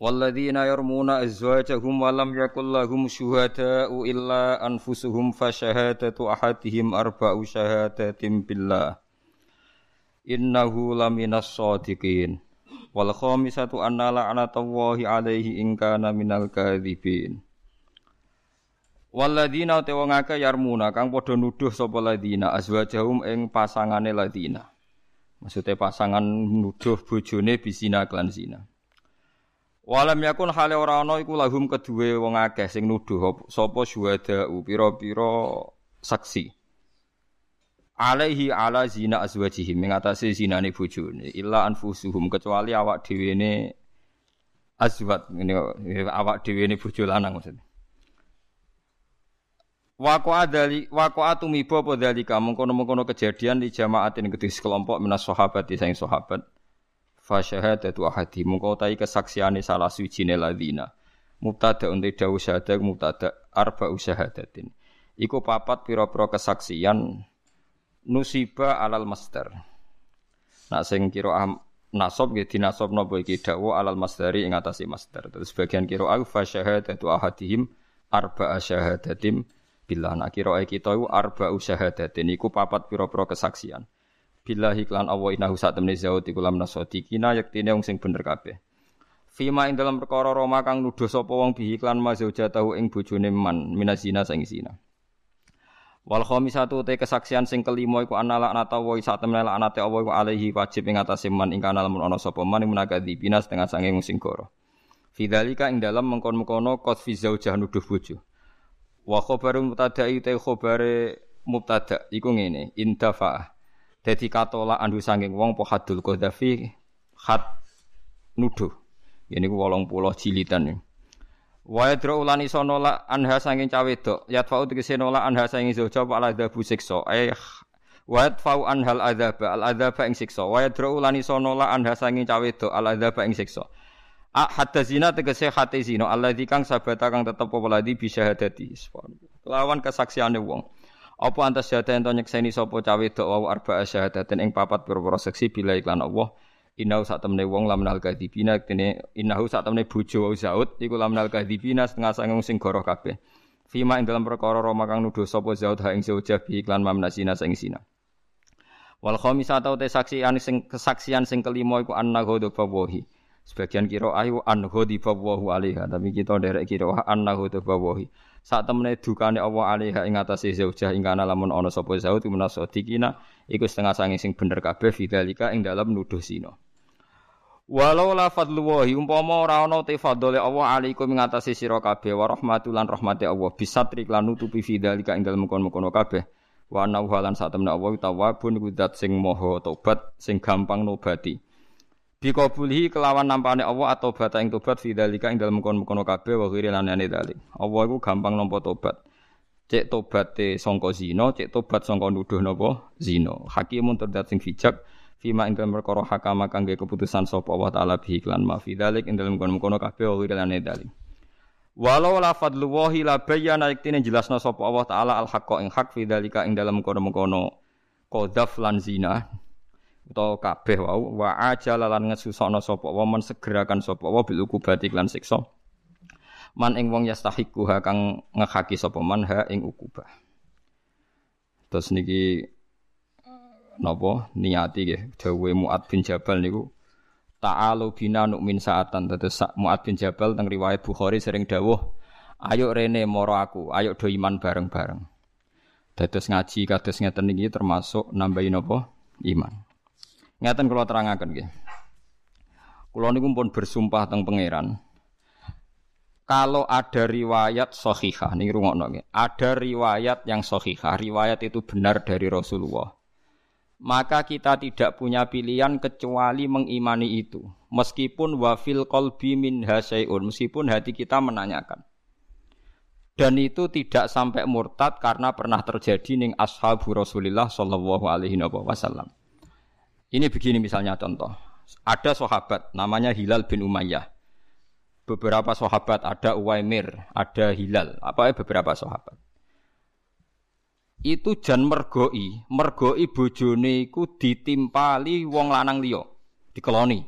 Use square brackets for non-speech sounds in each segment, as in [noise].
والذين يرمون أزواجهم ولم يكن لهم شهداء إلا أنفسهم فشهادة أحدهم أربع شهادات بالله إنه لمن الصادقين والخامسة أن لعنة الله عليه إن كان من الكاذبين Waladina te wong akeh yarmuna kang padha nuduh sapa ladina azwajahum ing pasangane ladina. Maksude pasangan nuduh bojone bisina klan zina. Klansina. Walam yakun hale ora ana iku lahum kedue wong akeh sing nuduh sapa syuhada pira-pira saksi. Alaihi ala zina azwajihim ing atase zinane bojone illa anfusuhum kecuali awak dhewe ne azwat awak dhewe ne bojo lanang maksudnya. Wako adali wako atumiba apa dalika mengkono-mengkono kejadian di jamaatin gedhe sekelompok minas sahabat di saing sahabat fa syahadatu ahadi. Mungko utahi kesaksiane salah suwijine ladina. Mubtada unte dawu syahadat mubtada arba usyahadatin iku papat pira-pira kesaksian nusiba alal master nak sing kira nasab nggih dinasab napa iki? Dawu alal masdari ing master terus bagian kira au fa syahadatu ahadihim arba syahadatim billah nak kira kita iku arba usyahadatin iku papat pira-pira kesaksian billahi klan Allah inahu sak temne zaud iku lam nasodikina yektine wong sing bener kabeh Fima ing dalam perkara Roma kang nuduh sapa wong bihi klan tahu ing bojone man minazina sing zina. Wal khamisatu te kesaksian sing kelima iku ana laknata wa sak temne laknate Allah iku alaihi wajib ing atase man ing kana lamun ana sapa man munagadi bina setengah sange wong sing koro. Fidzalika ing dalam mengkon-mengkono qad fi zaujah nuduh bojo. Wa khabaru mubtada'i te khabare mubtada iku ngene indafa dadi katola andu sanging wong po hadul qadhafi khat nuduh. Ini ku 80 jilidan Wa yadra ulani sono la anha sanging cawe dok. Yatfa'u tegese nola anha sanging zoja wa ala dabu siksa. Eh wa yatfa'u anhal adzaba al adzaba ing siksa. Wa yadra ulani sono la anha sanging cawe dok. Al adzaba ing siksa. Hatta zina tegese hati zina. Alladzi kang sabata kang tetep apa ladi bisa hadati. Lawan kesaksiane wong apa antas syahada ento nyekseni sapa cawe dok wau arba'a syahadaten ing papat pira-pira seksi bila iklan Allah Innahu sak temne wong lamnal kadzibina kene innahu sak temne bojo wau Zaud iku lamnal kadzibina setengah sangung sing goroh kabeh. Fima ing dalam perkara Roma kang nuduh sapa Zaud ha ing zaujah bi iklan mamnasina sing sina. Wal khamisata te saksian sing kesaksian sing kelima iku anna ghadab wahi. Sebagian kira ayu an ghadiba wa alaiha tapi kita derek kira anna ghadab wahi. Saat temene dukane Allah alaiha ing atase zaujah ing kana lamun ana sapa zaud dikina iku setengah sange sing bener kabeh fidzalika ing dalam nuduh zina. Walau la fadlullahi umpama ora ana te fadhole Allah alaikum ing atase sira kabeh wa rahmatulan rahmati Allah bisatri lan nutupi fidzalika ing dalem kono-kono kabeh. Wa ana lan sak temene Allah tawabun iku sing maha tobat sing gampang nobati. Bikobulihi kelawan nampane Allah atau bata ing tobat fidzalika ing dalem kono-kono kabeh wa ghiri lan ane dalik. Allah iku gampang nampa tobat. Cek tobate sangka zina, cek tobat sangka nuduh napa zina. Hakimun terdat sing bijak fima ing dalem perkara hakama kangge keputusan sapa Allah taala bihi lan ma fidzalik ing dalem kono-kono kabeh wa ghiri lan dalik. Walau la fadlullahi la bayyana iktine jelasna sapa Allah taala al haqqa ing hak fidzalika ing dalem kono-kono qadzaf lan zina utawa kabeh wau wa ajala lan ngesusana sapa wa men segerakan sapa wa bil ukubati lan siksa. Man ing wong yastahiku ha kang ngehaki sapa man ha ing ukubah. Terus niki napa? Niati nggih dawuhe Muad bin Jabal niku ta'alu bina nu'min saatan. Tetes Muad bin Jabal teng riwayat Bukhari sering dawuh ayo rene moro aku ayo do iman bareng-bareng. Dados ngaji kados ngeten niki termasuk nambahin apa iman Ngeten kula terangaken nggih. Kula niku pun bersumpah teng pangeran. Kalau ada riwayat sahihah, nih rungokno nggih. Ada riwayat yang sahihah, riwayat itu benar dari Rasulullah. maka kita tidak punya pilihan kecuali mengimani itu. Meskipun wafil kolbi min hasyai'un, meskipun hati kita menanyakan. Dan itu tidak sampai murtad karena pernah terjadi ning ashabu Rasulullah sallallahu alaihi wasallam. Ini begini misalnya contoh. Ada sahabat namanya Hilal bin Umayyah. Beberapa sahabat ada Uwaimir, ada Hilal, apa ya beberapa sahabat itu jan mergoi, mergoi bojone iku ditimpali wong lanang liya, dikeloni.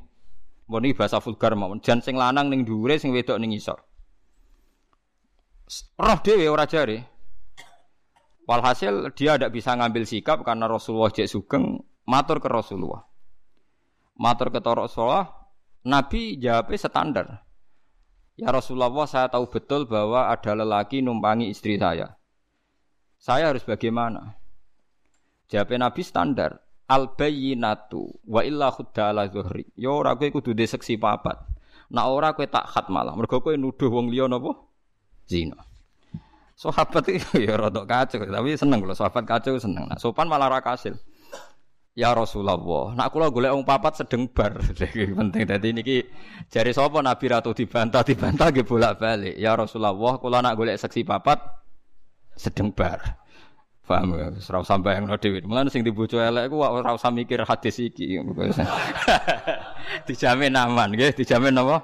Iki bahasa vulgar mawon, jan sing lanang ning dhuwure sing wedok ning isor. Roh dhewe ora jare. Walhasil dia tidak bisa ngambil sikap karena Rasulullah cek sugeng matur ke Rasulullah. Matur ke Rasulullah, Nabi jawabnya standar. Ya Rasulullah, saya tahu betul bahwa ada lelaki numpangi istri saya. Saya harus bagaimana? Jawab Nabi standar. Al bayyinatu wa illa khudda ala zuhri. Ya ora kowe kudu de seksi papat. Nak ora kowe tak khat malah. Mergo kowe nuduh wong liya napa? Zina. Sahabat itu [laughs] ya rada kacau, tapi seneng kalau sahabat kacau seneng. Nah, sopan malah ra kasil. Ya Rasulullah, nak kula golek wong papat sedeng bar. [laughs] penting dadi niki jari sapa Nabi ratu dibantah dibantah nggih bolak-balik. Ya Rasulullah, kula nak golek seksi papat sedeng bar. Paham ya? Ora usah bayangno dhewe. Mulane sing dibojo elek ku ora usah mikir hadis iki. [laughs] dijamin aman nggih, dijamin apa?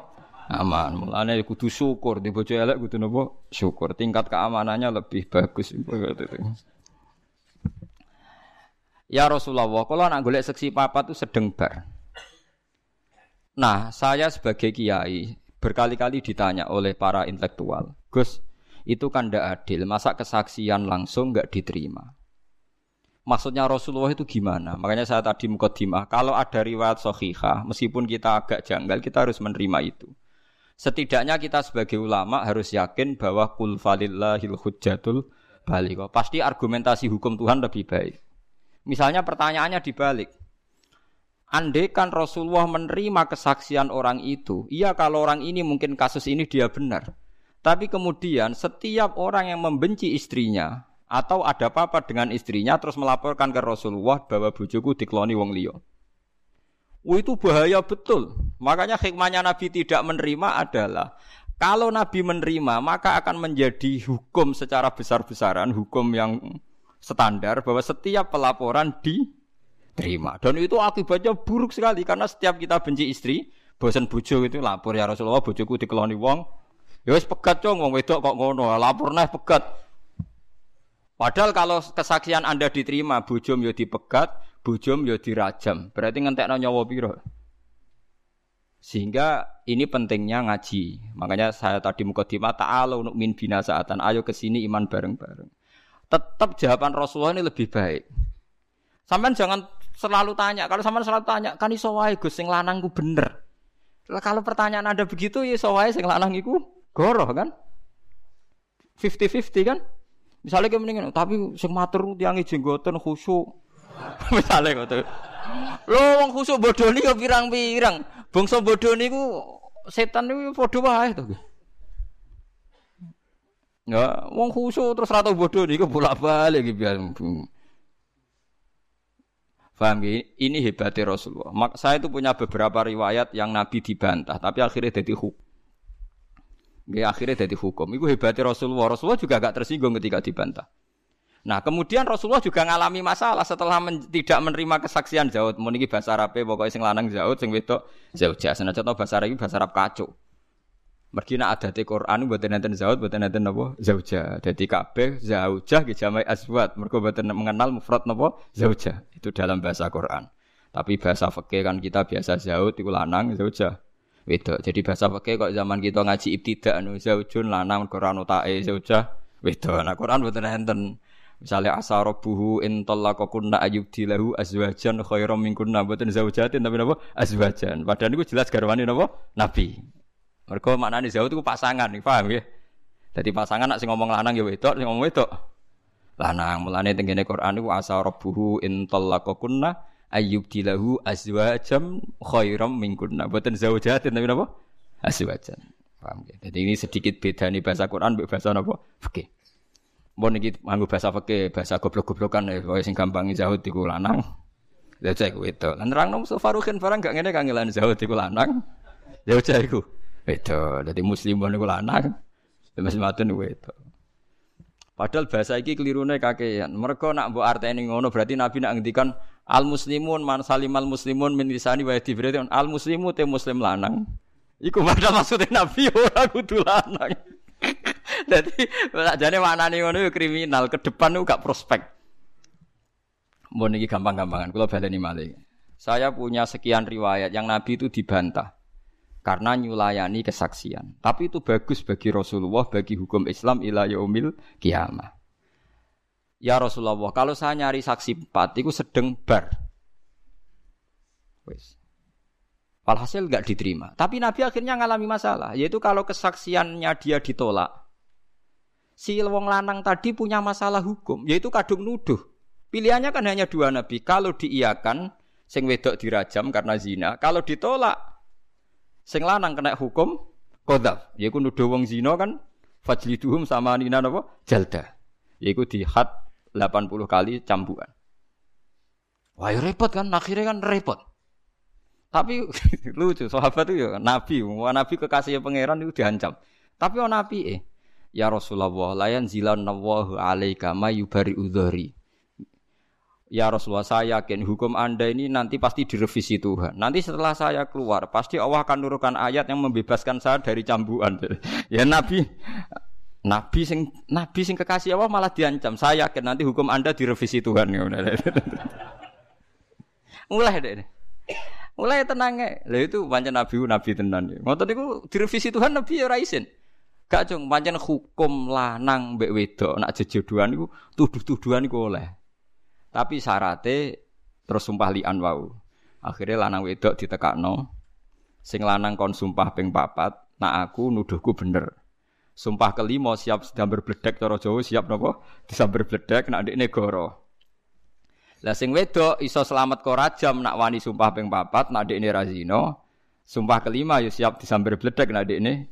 Aman. Mulane kudu syukur dibojo elek kudu napa? Syukur. Tingkat keamanannya lebih bagus. [laughs] Ya Rasulullah, kalau nak golek seksi papa itu sedeng bar. Nah, saya sebagai kiai berkali-kali ditanya oleh para intelektual, Gus, itu kan tidak adil. Masa kesaksian langsung nggak diterima? Maksudnya Rasulullah itu gimana? Makanya saya tadi mukaddimah, kalau ada riwayat sohihah, meskipun kita agak janggal, kita harus menerima itu. Setidaknya kita sebagai ulama harus yakin bahwa kul falillahil hujjatul balik. Pasti argumentasi hukum Tuhan lebih baik. Misalnya pertanyaannya dibalik. Andai kan Rasulullah menerima kesaksian orang itu, iya kalau orang ini mungkin kasus ini dia benar. Tapi kemudian setiap orang yang membenci istrinya atau ada apa-apa dengan istrinya terus melaporkan ke Rasulullah bahwa bojoku dikloni wong liya. Oh, itu bahaya betul. Makanya hikmahnya Nabi tidak menerima adalah kalau Nabi menerima maka akan menjadi hukum secara besar-besaran, hukum yang standar bahwa setiap pelaporan diterima. Dan itu akibatnya buruk sekali karena setiap kita benci istri, bosan bojo itu lapor ya Rasulullah bojoku dikeloni wong, Ya wis pegat cong wong wedok kok ngono, lapor neh pegat. Padahal kalau kesaksian Anda diterima, bujum yo ya dipegat, bujum yo ya dirajam. Berarti ngentekno nyawa piro? Sehingga ini pentingnya ngaji. Makanya saya tadi mukadimah ta'ala untuk min binasaatan. Ayo ke sini iman bareng-bareng. Tetap jawaban Rasulullah ini lebih baik. Sampai jangan selalu tanya. Kalau sampean selalu tanya, kan iso wae Gus sing lanang ku bener. Kalau pertanyaan Anda begitu ya iso wae sing lanang iku Goroh kan? 50-50 kan? Misalnya kayak mendingan, tapi sing matur tiangi jenggoten khusyuk. [laughs] Misalnya gitu. Lo wong khusyuk bodoh nih ya pirang-pirang. Bangsa bodoh niku setan niku padha wae to. Ya, wong khusyuk terus rata bodoh niku bolak-balik iki biar. Paham ya? Ini hebatnya Rasulullah. Mak saya itu punya beberapa riwayat yang Nabi dibantah, tapi akhirnya jadi hukum. Gak akhirnya jadi hukum. Itu hebatnya Rasulullah. Rasulullah juga gak tersinggung ketika dibantah. Nah kemudian Rasulullah juga ngalami masalah setelah men tidak menerima kesaksian Zaud. Meniki bahasa Arab pokoknya sing lanang Zaud, sing wedok. Sana contoh bahasa Arab bahasa Arab kacau. Mergi nak di Quran buat nanten Zaud, buat nanten nabo Zauja. Jadi kabeh Zaujah ke jamai. Mereka buat mengenal mufrad nabo Zauja. Itu dalam bahasa Quran. Tapi bahasa fakih kan kita biasa Zaud itu lanang Zauja wedok. Jadi bahasa pakai kok zaman kita ngaji ibtidak anu zaujun lanang Quran utae zauja wedok. Nah Quran mboten enten. Misalnya asarobuhu in talaqakunna dilahu azwajan khairam minkunna mboten zaujatin tapi napa azwajan. Padahal niku jelas garwane napa Nabi. Mergo maknane zauj itu pasangan, paham nggih? Jadi pasangan nak sing ngomong lanang ya wedok, sing ngomong wedok lanang. Mulane tengene Quran niku asarobuhu in talaqakunna ayyub dilahu azwajam khairam minkunna. Boten zaujatin tapi napa? Azwajan. Paham ya? Jadi ini sedikit beda nih bahasa Quran mbek bahasa napa? Fikih. Mbon iki nganggo bahasa fikih, bahasa goblok-goblokan ya, sing gampang zahud iku lanang. Ya cah iku wedok. Lan nerangno Mustofa Ruhin barang gak ngene kangelan Zaud iku lanang. Ya cah iku wedok. Dadi muslimun iku lanang. Mas matun wedok. Padahal bahasa iki kelirune kakean. Mereka nak mbok arteni ngono berarti Nabi nak ngendikan al muslimun man salimal muslimun min lisani wa yadi berarti al muslimu te muslim lanang. Iku padahal maksudnya Nabi ora kudu lanang. [laughs] Jadi jane maknane ngono kriminal, ke depan itu gak prospek. Mau niki gampang-gampangan, kalau baleni malih. Saya punya sekian riwayat yang Nabi itu dibantah karena nyulayani kesaksian. Tapi itu bagus bagi Rasulullah, bagi hukum Islam ila yaumil kiamah. Ya Rasulullah, kalau saya nyari saksi empat, itu sedang bar. Wes. Walhasil nggak diterima. Tapi Nabi akhirnya ngalami masalah, yaitu kalau kesaksiannya dia ditolak, si wong lanang tadi punya masalah hukum, yaitu kadung nuduh. Pilihannya kan hanya dua Nabi. Kalau diiakan, sing wedok dirajam karena zina. Kalau ditolak, sing lanang kena hukum kodaf. Yaitu nuduh wong zina kan fajliduhum sama nina napa? Jalda. Yaitu di had 80 kali cambukan. Wah ya repot kan, akhirnya kan repot. Tapi [laughs] lucu, sahabat itu ya Nabi, wah Nabi kekasih pangeran itu diancam. Tapi oh Nabi eh, Ya Rasulullah, layan zilan nawahu alaika mayubari udhari. Ya Rasulullah, saya yakin hukum anda ini nanti pasti direvisi Tuhan. Nanti setelah saya keluar, pasti Allah akan nurunkan ayat yang membebaskan saya dari cambuan. [laughs] ya Nabi, Nabi sing Nabi sing kekasih Allah malah diancam. Saya yakin nanti hukum anda direvisi Tuhan. [laughs] Mulai deh. Mulai tenang ya. Lah itu pancen Nabi Nabi tenan. Ngoten niku direvisi Tuhan Nabi ya ora isin. Gak cung, pancen hukum lanang mbek wedok nak jejodohan niku tuduh-tuduhan niku oleh. Tapi syaratnya terus sumpah lian wau. Akhirnya lanang wedok ditekakno. Sing lanang kon sumpah ping papat, nak aku nuduhku bener. Sumpah kelima siap sedang berbledek cara Jawa siap napa? Disambar bledek nak ndekne goro. Lah sing wedok iso selamat kok rajam nak wani sumpah ping papat nak ndekne razino. Sumpah kelima yo siap disambar bledek nak ndekne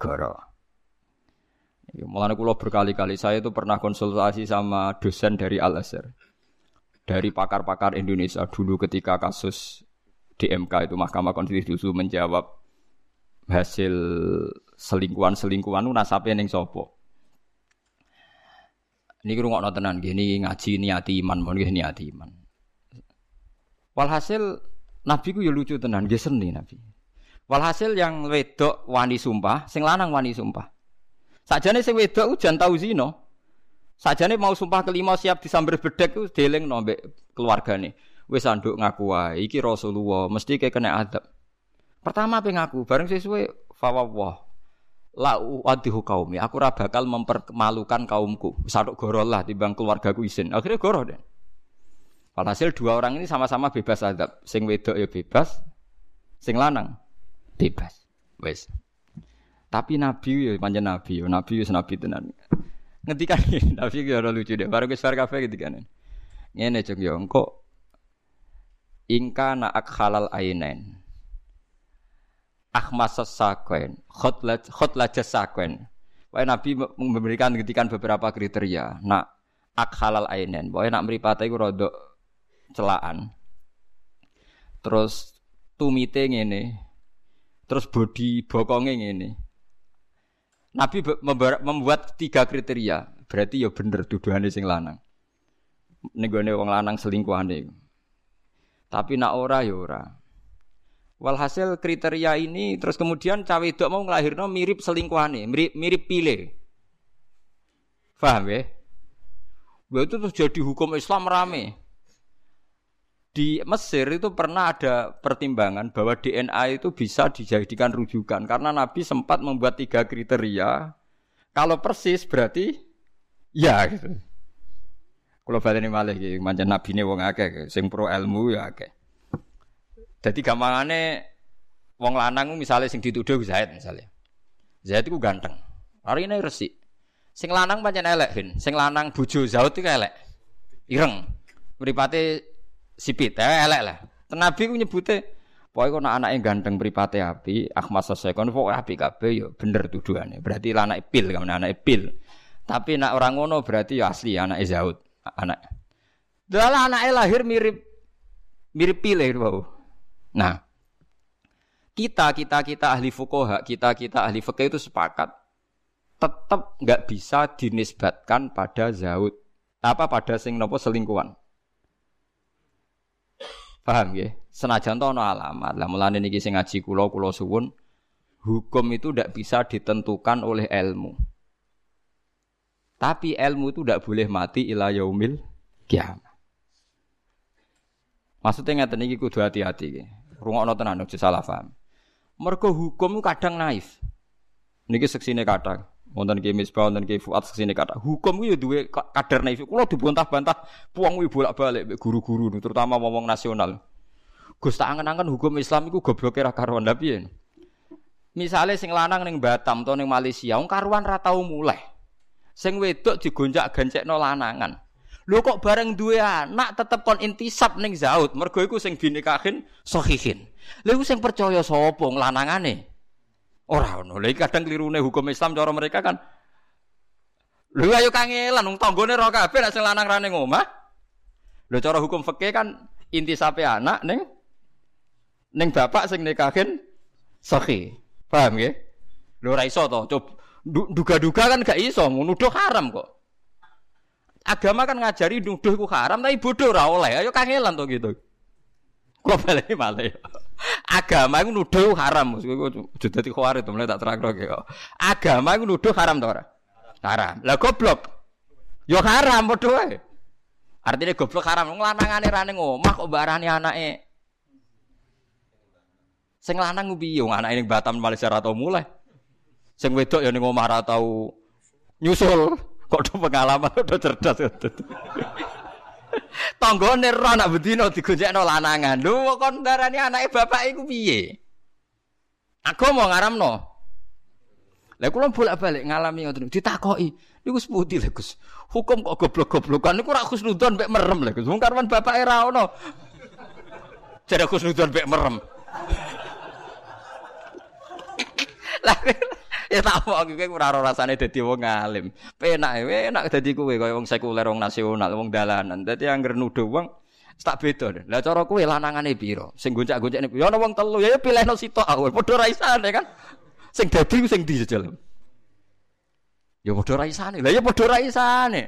goro. Ya, Mulanya kulo berkali-kali saya itu pernah konsultasi sama dosen dari Al Azhar, dari pakar-pakar Indonesia dulu ketika kasus DMK itu Mahkamah Konstitusi menjawab hasil selingkuhan-selingkuhan neng sopo. Ini kira nggak tenan gini ngaji niati iman, mau gini niati iman. Walhasil Nabi ku ya lucu tenan, dia seni Nabi. Walhasil yang wedok wani sumpah, sing lanang wani sumpah. Sajane sing wedok jan tau zina. Sajane mau sumpah kelima siap disamber bedek ku deleng nombek keluargane. Wis anduk ngaku wae iki Rasulullah mesti kayak kena adab. Pertama pe ngaku, bareng sesuai fawwah. La uadihu kaumi, aku ora bakal mempermalukan kaumku. Saduk gorol lah timbang keluargaku isin. Akhirnya goroh deh. Walhasil dua orang ini sama-sama bebas adab. Sing wedok ya bebas, sing lanang bebas. Wes. Tapi Nabi ya panjang Nabi, ya Nabi ya Nabi tenan. Ngendikan Nabi [laughs] ya ora lucu deh. Baru wis kafe ngendikan. Ngene cok yo engko ingka na halal ainain. Ahmas sakwen, khotlat khotlat sakwen. Wah Nabi memberikan ngetikan beberapa kriteria. Nak ak halal ainen. Pokoknya nak mripate iku rodok celaan. Terus tumite ngene. Terus body bokonge ngene. Nabi membuat tiga kriteria. Berarti ya bener tuduhane sing lanang. Nenggone wong lanang selingkuhane. Tapi nak ora ya ora. Walhasil kriteria ini terus kemudian cawe wedok mau ngelahirno mirip selingkuhane, mirip mirip pile. Paham ya? Itu terus jadi hukum Islam rame. Di Mesir itu pernah ada pertimbangan bahwa DNA itu bisa dijadikan rujukan karena Nabi sempat membuat tiga kriteria. Kalau persis berarti ya gitu. Kalau ini malah gitu, macam Nabi ini wong akeh, sing pro ilmu ya akeh. Jadi gampangane wong lanang misalnya sing dituduh Zaid misalnya. Zaid itu ganteng. Hari ini resik. Sing lanang pancen elek, Sing lanang bojo Zaid itu elek. Ireng. Mripate sipit, eh, elek lah. Nabi ku nyebute Pokoknya kalau anaknya ganteng beripate api, Ahmad selesai kon pokoknya api kabeh ya bener tuduhannya. Berarti anak pil kan anak pil. Tapi nak orang ngono berarti ya asli anak Zaud, anak. Dalam anaknya lahir mirip Mirip pilih bau. Nah, kita kita kita ahli fukoha, kita kita ahli fikih itu sepakat tetap nggak bisa dinisbatkan pada zaud apa pada sing nopo selingkuhan. Paham ya? Senajan to ana alamat. Lah mulane niki sing ngaji kula kula suwun hukum itu tidak bisa ditentukan oleh ilmu. Tapi ilmu itu tidak boleh mati ila yaumil kiamat. Maksudnya ngeten iki kudu hati-hati. Rungokno tenan aja salah paham. Mergo hukum kadang naif. Niki seksine kadang. Wonten ki Misbah, wonten ki Fuad seksine kata. Hukum ku ya duwe kadar naif. Kula dibantah-bantah puang kuwi bolak-balik guru-guru terutama wong nasional. Gus tak angen-angen hukum Islam iku gobloke ra karuan lha piye? Misale sing lanang ning Batam atau ning Malaysia, wong karuan ra tau mulai. Sing wedok digonjak gancekno lanangan. Lho kok bareng duwe anak tetep kon intisab ning zaud, mergo iku sing binikahin sahihin. Lha iku sing percaya sapa lanangane? Ora ono. Lha kadang klirune hukum Islam cara mereka kan Lho ayo kangelan wong tanggane ora kabeh nek lanang ra ning omah. Lho cara hukum fikih kan intisape anak ning ning bapak sing nikahin sahih. Paham nggih? Lho ora iso to. Coba duga-duga kan gak iso, nuduh haram kok. Agama kan ngajari nuduh ku haram, tapi bodoh ora oleh. Ayo kangelan to gitu. Kok balik malah. Agama itu nuduh haram. Iku dadi khawarit mulai tak terang kok. Agama itu nuduh haram to ora? Haram. Lah goblok. Yo haram padha wae. Artinya goblok haram wong lanangane ra ning omah kok barani anake. Sing lanang piye wong anake ning Batam Malaysia ra tau mulai. Sing wedok ya ning omah ora tau nyusul. Kok do pengalaman do cerdas. Tanggane ora nak bedino digonjekno lanangan. Lho kon darani anake bapak iku piye? Aku mau ngaramno. Lah kula bolak-balik ngalami ngoten ditakoki. Niku seputi lho Gus. Hukum kok goblok-goblokan niku ora khusnudon mek merem lho Gus. Wong karwan bapake ra ono. [laughs] Jare khusnudon mek merem. Lah ya tak mau kowe ora ora rasane dadi wong alim. Penak enak dadi kowe kaya wong sekuler wong nasional wong dalanan. Dadi anggere nuduh wong tak beda. Lah cara kowe lanangane pira? Sing goncak-goncakne ya ana wong telu ya pilihno sitok aku. Padha ra isane kan. Sing dadi sing di jejel. Ya padha ra isane. Lah ya padha ra isane.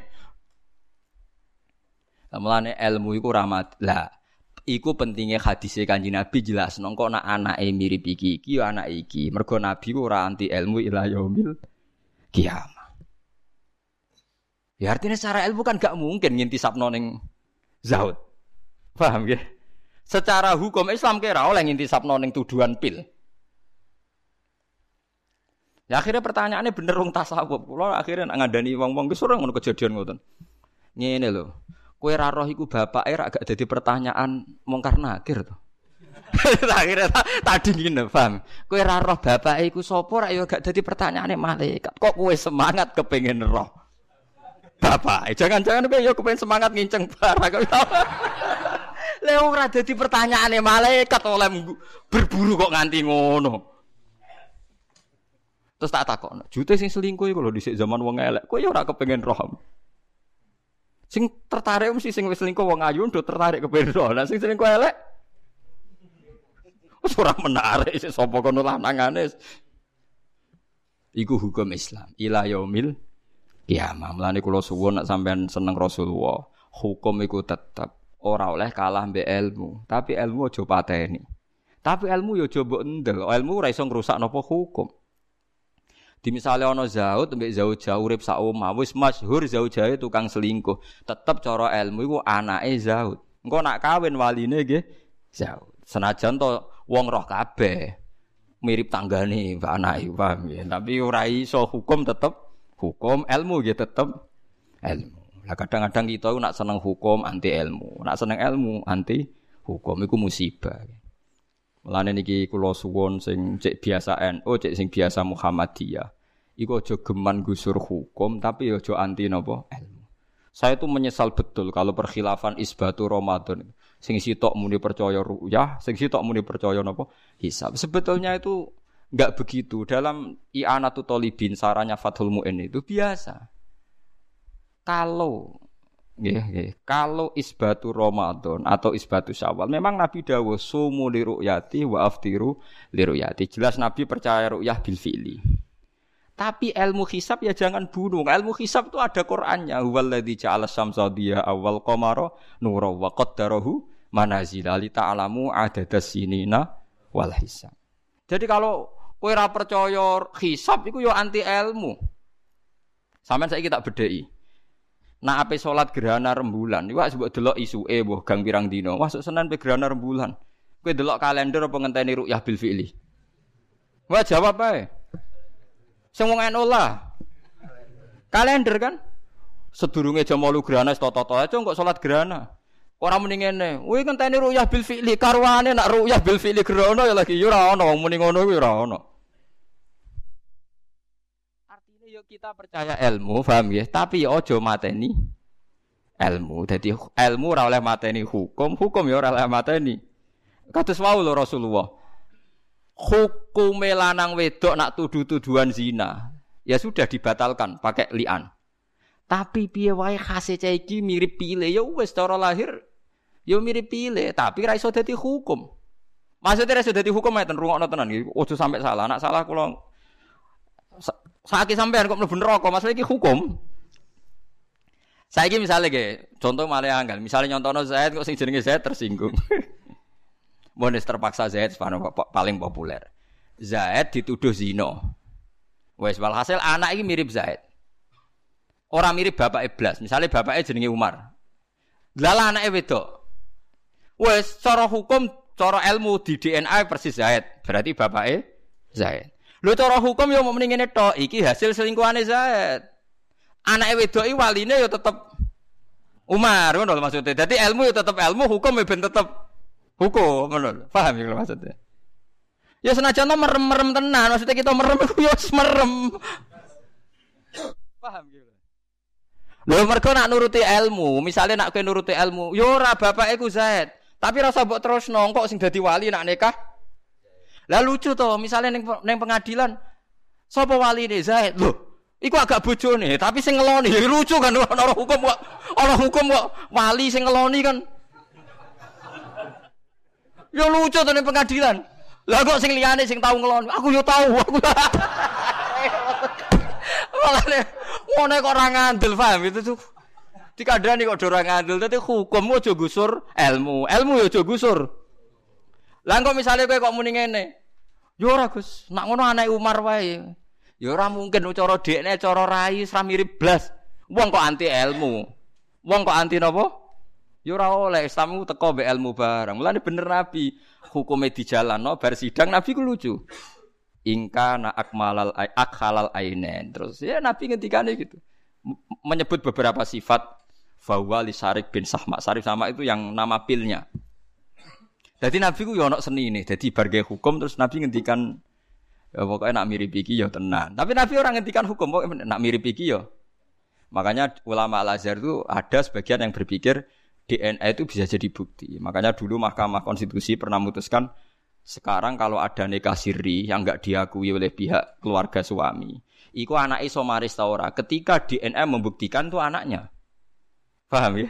Mulane ilmu iku rahmat. Lah Iku pentingnya hadisnya kanji Nabi jelas nongko nak anak mirip iki iki ya anak iki. Mergo Nabi ora anti ilmu ila yaumil kiamah. Ya artinya secara ilmu kan gak mungkin ngintisap noning zaud. Paham ya? Secara hukum Islam kira oleh ngintisap noning tuduhan pil. Ya akhirnya pertanyaannya bener wong tasawuf. Kulo akhirnya ngadani wong-wong ki ora ngono kejadian ngoten. Ngene lho. Kue raroh iku bapak era agak jadi pertanyaan mongkar nakir tuh. Akhirnya [laughs] tadi gini, paham? Kue raroh bapak iku sopo rak agak jadi pertanyaan malaikat. Kok kue semangat kepengen roh? Bapak, jangan-jangan kue yo kepengen semangat nginceng barang. Leo [laughs] ora dadi pertanyaane malaikat oleh berburu kok nganti ngono. Terus tak takok, jute sing selingkuh iku lho dhisik zaman wong elek. Kowe yo ora kepengen roh. Sing tertarik mesti sing wis selingkuh wong ayu ndo tertarik ke bendo. Lah sing selingkuh elek wis ora menarik sik sapa kono lanangane. Iku hukum Islam. Ila yaumil kiamah. Mulane kula suwun nek sampean seneng Rasulullah, hukum iku tetep ora oleh kalah mbek ilmu, tapi ilmu aja pateni. Tapi ilmu yo mbok endel. Ilmu ora iso ngrusak napa hukum. Di misalnya ono zaud mbek zaud jauh urip sak omah wis masyhur zaud jauh tukang selingkuh. Tetep cara ilmu iku anake zaud. Engko nak kawin waline nggih zaud. Senajan to wong roh kabeh mirip tanggane anake paham ya. Tapi ora iso hukum tetep hukum ilmu nggih tetep ilmu. Lah kadang-kadang kita nak seneng hukum anti ilmu, nak seneng ilmu anti hukum iku musibah. Mulane niki kula suwun sing cek biasa NU, cek sing biasa Muhammadiyah. Iku aja geman gusur hukum tapi aja anti napa ilmu. Saya tuh menyesal betul kalau perkhilafan isbatu Ramadan. Sing sitok muni percaya ruyah, sing sitok muni percaya napa hisab. Sebetulnya itu enggak begitu. Dalam i'anatu talibin sarannya Fathul Mu'in itu biasa. Kalau Nggih, nggih. Kalau isbatu Ramadan atau isbatu Syawal, memang Nabi dawuh sumu li ru'yati wa aftiru li ru'yati. Jelas Nabi percaya ru'yah bil fi'li. Tapi ilmu hisab ya jangan bunuh. Ilmu hisab itu ada Qur'annya. Huwallazi ja'ala syamsa diya awal qamara nura wa qaddarahu manazila li ta'lamu adadas sinina wal hisab. Jadi kalau kowe ora percaya hisab iku yo anti ilmu. Sampeyan saiki tak bedheki. Nah ape salat gerhana rembulan, iku sebut delok isuke mbuh gang pirang dina. Masuk Senin pe gerhana rembulan. Kowe delok kalender apa ngenteni ru'yah bil fi'li? Wah jawab ae. Sing wong lah. Kalender kan? Sedurunge jam 8 gerhana toto-toto aja kok salat gerhana. Ora muni ngene, kuwi ngenteni ru'yah bil fi'li, karwane nak ru'yah bil fi'li gerhana ya lagi ya ora ono wong muni ngono kuwi ora ono. kita percaya ilmu, paham ya? Tapi ya ojo mateni ilmu. Jadi ilmu ora oleh mateni hukum, hukum ya ora oleh mateni. Kados wau lho Rasulullah. Hukum lanang wedok nak tuduh-tuduhan zina, ya sudah dibatalkan pakai lian. Tapi piye wae khase mirip pile ya wis cara lahir ya mirip pile, tapi ra iso dadi hukum. Maksudnya ra iso dadi hukum ya rungokno tenan iki. Ojo sampai salah. Nak salah kula Sakit sampean kok mlebu neraka, masalah iki hukum. Saiki misalnya ge, contoh malah anggal, misalnya nyontono Zaid kok sing jenenge Zaid tersinggung. [laughs] Monis terpaksa Zaid paling populer. Zaid dituduh zina. Wes walhasil anak ini mirip Zaid. Orang mirip bapak Iblas, misalnya bapaknya jenenge Umar. Lala anaknya wedok. Wes cara hukum, cara ilmu di DNA persis Zaid. Berarti bapaknya Zaid. Lho cara hukum ya mau mendingin itu, iki hasil selingkuhane Zaid. Anake wedoki waline ya tetep Umar ngono maksudnya. Jadi ilmu ya tetep ilmu, hukum ya ben tetep hukum ngono. Paham ya maksudnya? Ya senajan to merem-merem tenan, maksudnya kita merem iku ya merem. Paham gitu. Lho mergo nak nuruti ilmu, misalnya nak kowe nuruti ilmu, ya ora bapake ku Zaid. Tapi rasa mbok terus nongkok sing dadi wali nak nikah lah lucu toh, misalnya neng, neng pengadilan, sapa wali ini Zaid loh. Iku agak nih, tapi sing ngeloni ya lucu kan [laughs] orang hukum kok orang hukum kok wali sing ngeloni kan. Ya lucu tuh neng pengadilan. Lah kok sing liyane sing tahu ngeloni, aku yo tahu aku. [laughs] Malane ngene kok ora ngandel paham itu tuh. Dikandani kok ora ngandel, dadi hukum aja gusur ilmu, ilmu yo aja gusur. Lah kok misalnya kowe kok muni ngene. Yo ora Gus, nak ngono anak Umar wae. Ya ora mungkin cara dekne cara rai ora mirip blas. Wong kok anti ilmu. Wong kok anti napa? Ya oleh Islam teko mbek ilmu barang. Mulane bener Nabi hukumnya di jalan no, sidang Nabi ku lucu. Ingka na akmalal akhalal ainen. Terus ya Nabi ngendikane gitu. Menyebut beberapa sifat Fawali Sarik bin Sahma. Sarik sama itu yang nama pilnya. Jadi Nabi ku yo seni ini. Jadi barge hukum terus Nabi ngendikan ya pokoknya nak mirip iki yo tenan. Tapi Nabi orang ngendikan hukum pokoknya nak mirip iki yo. Makanya ulama Al-Azhar itu ada sebagian yang berpikir DNA itu bisa jadi bukti. Makanya dulu Mahkamah Konstitusi pernah memutuskan sekarang kalau ada nikah siri yang nggak diakui oleh pihak keluarga suami, iku anak isomaris taura. Ketika DNA membuktikan tuh anaknya, paham ya?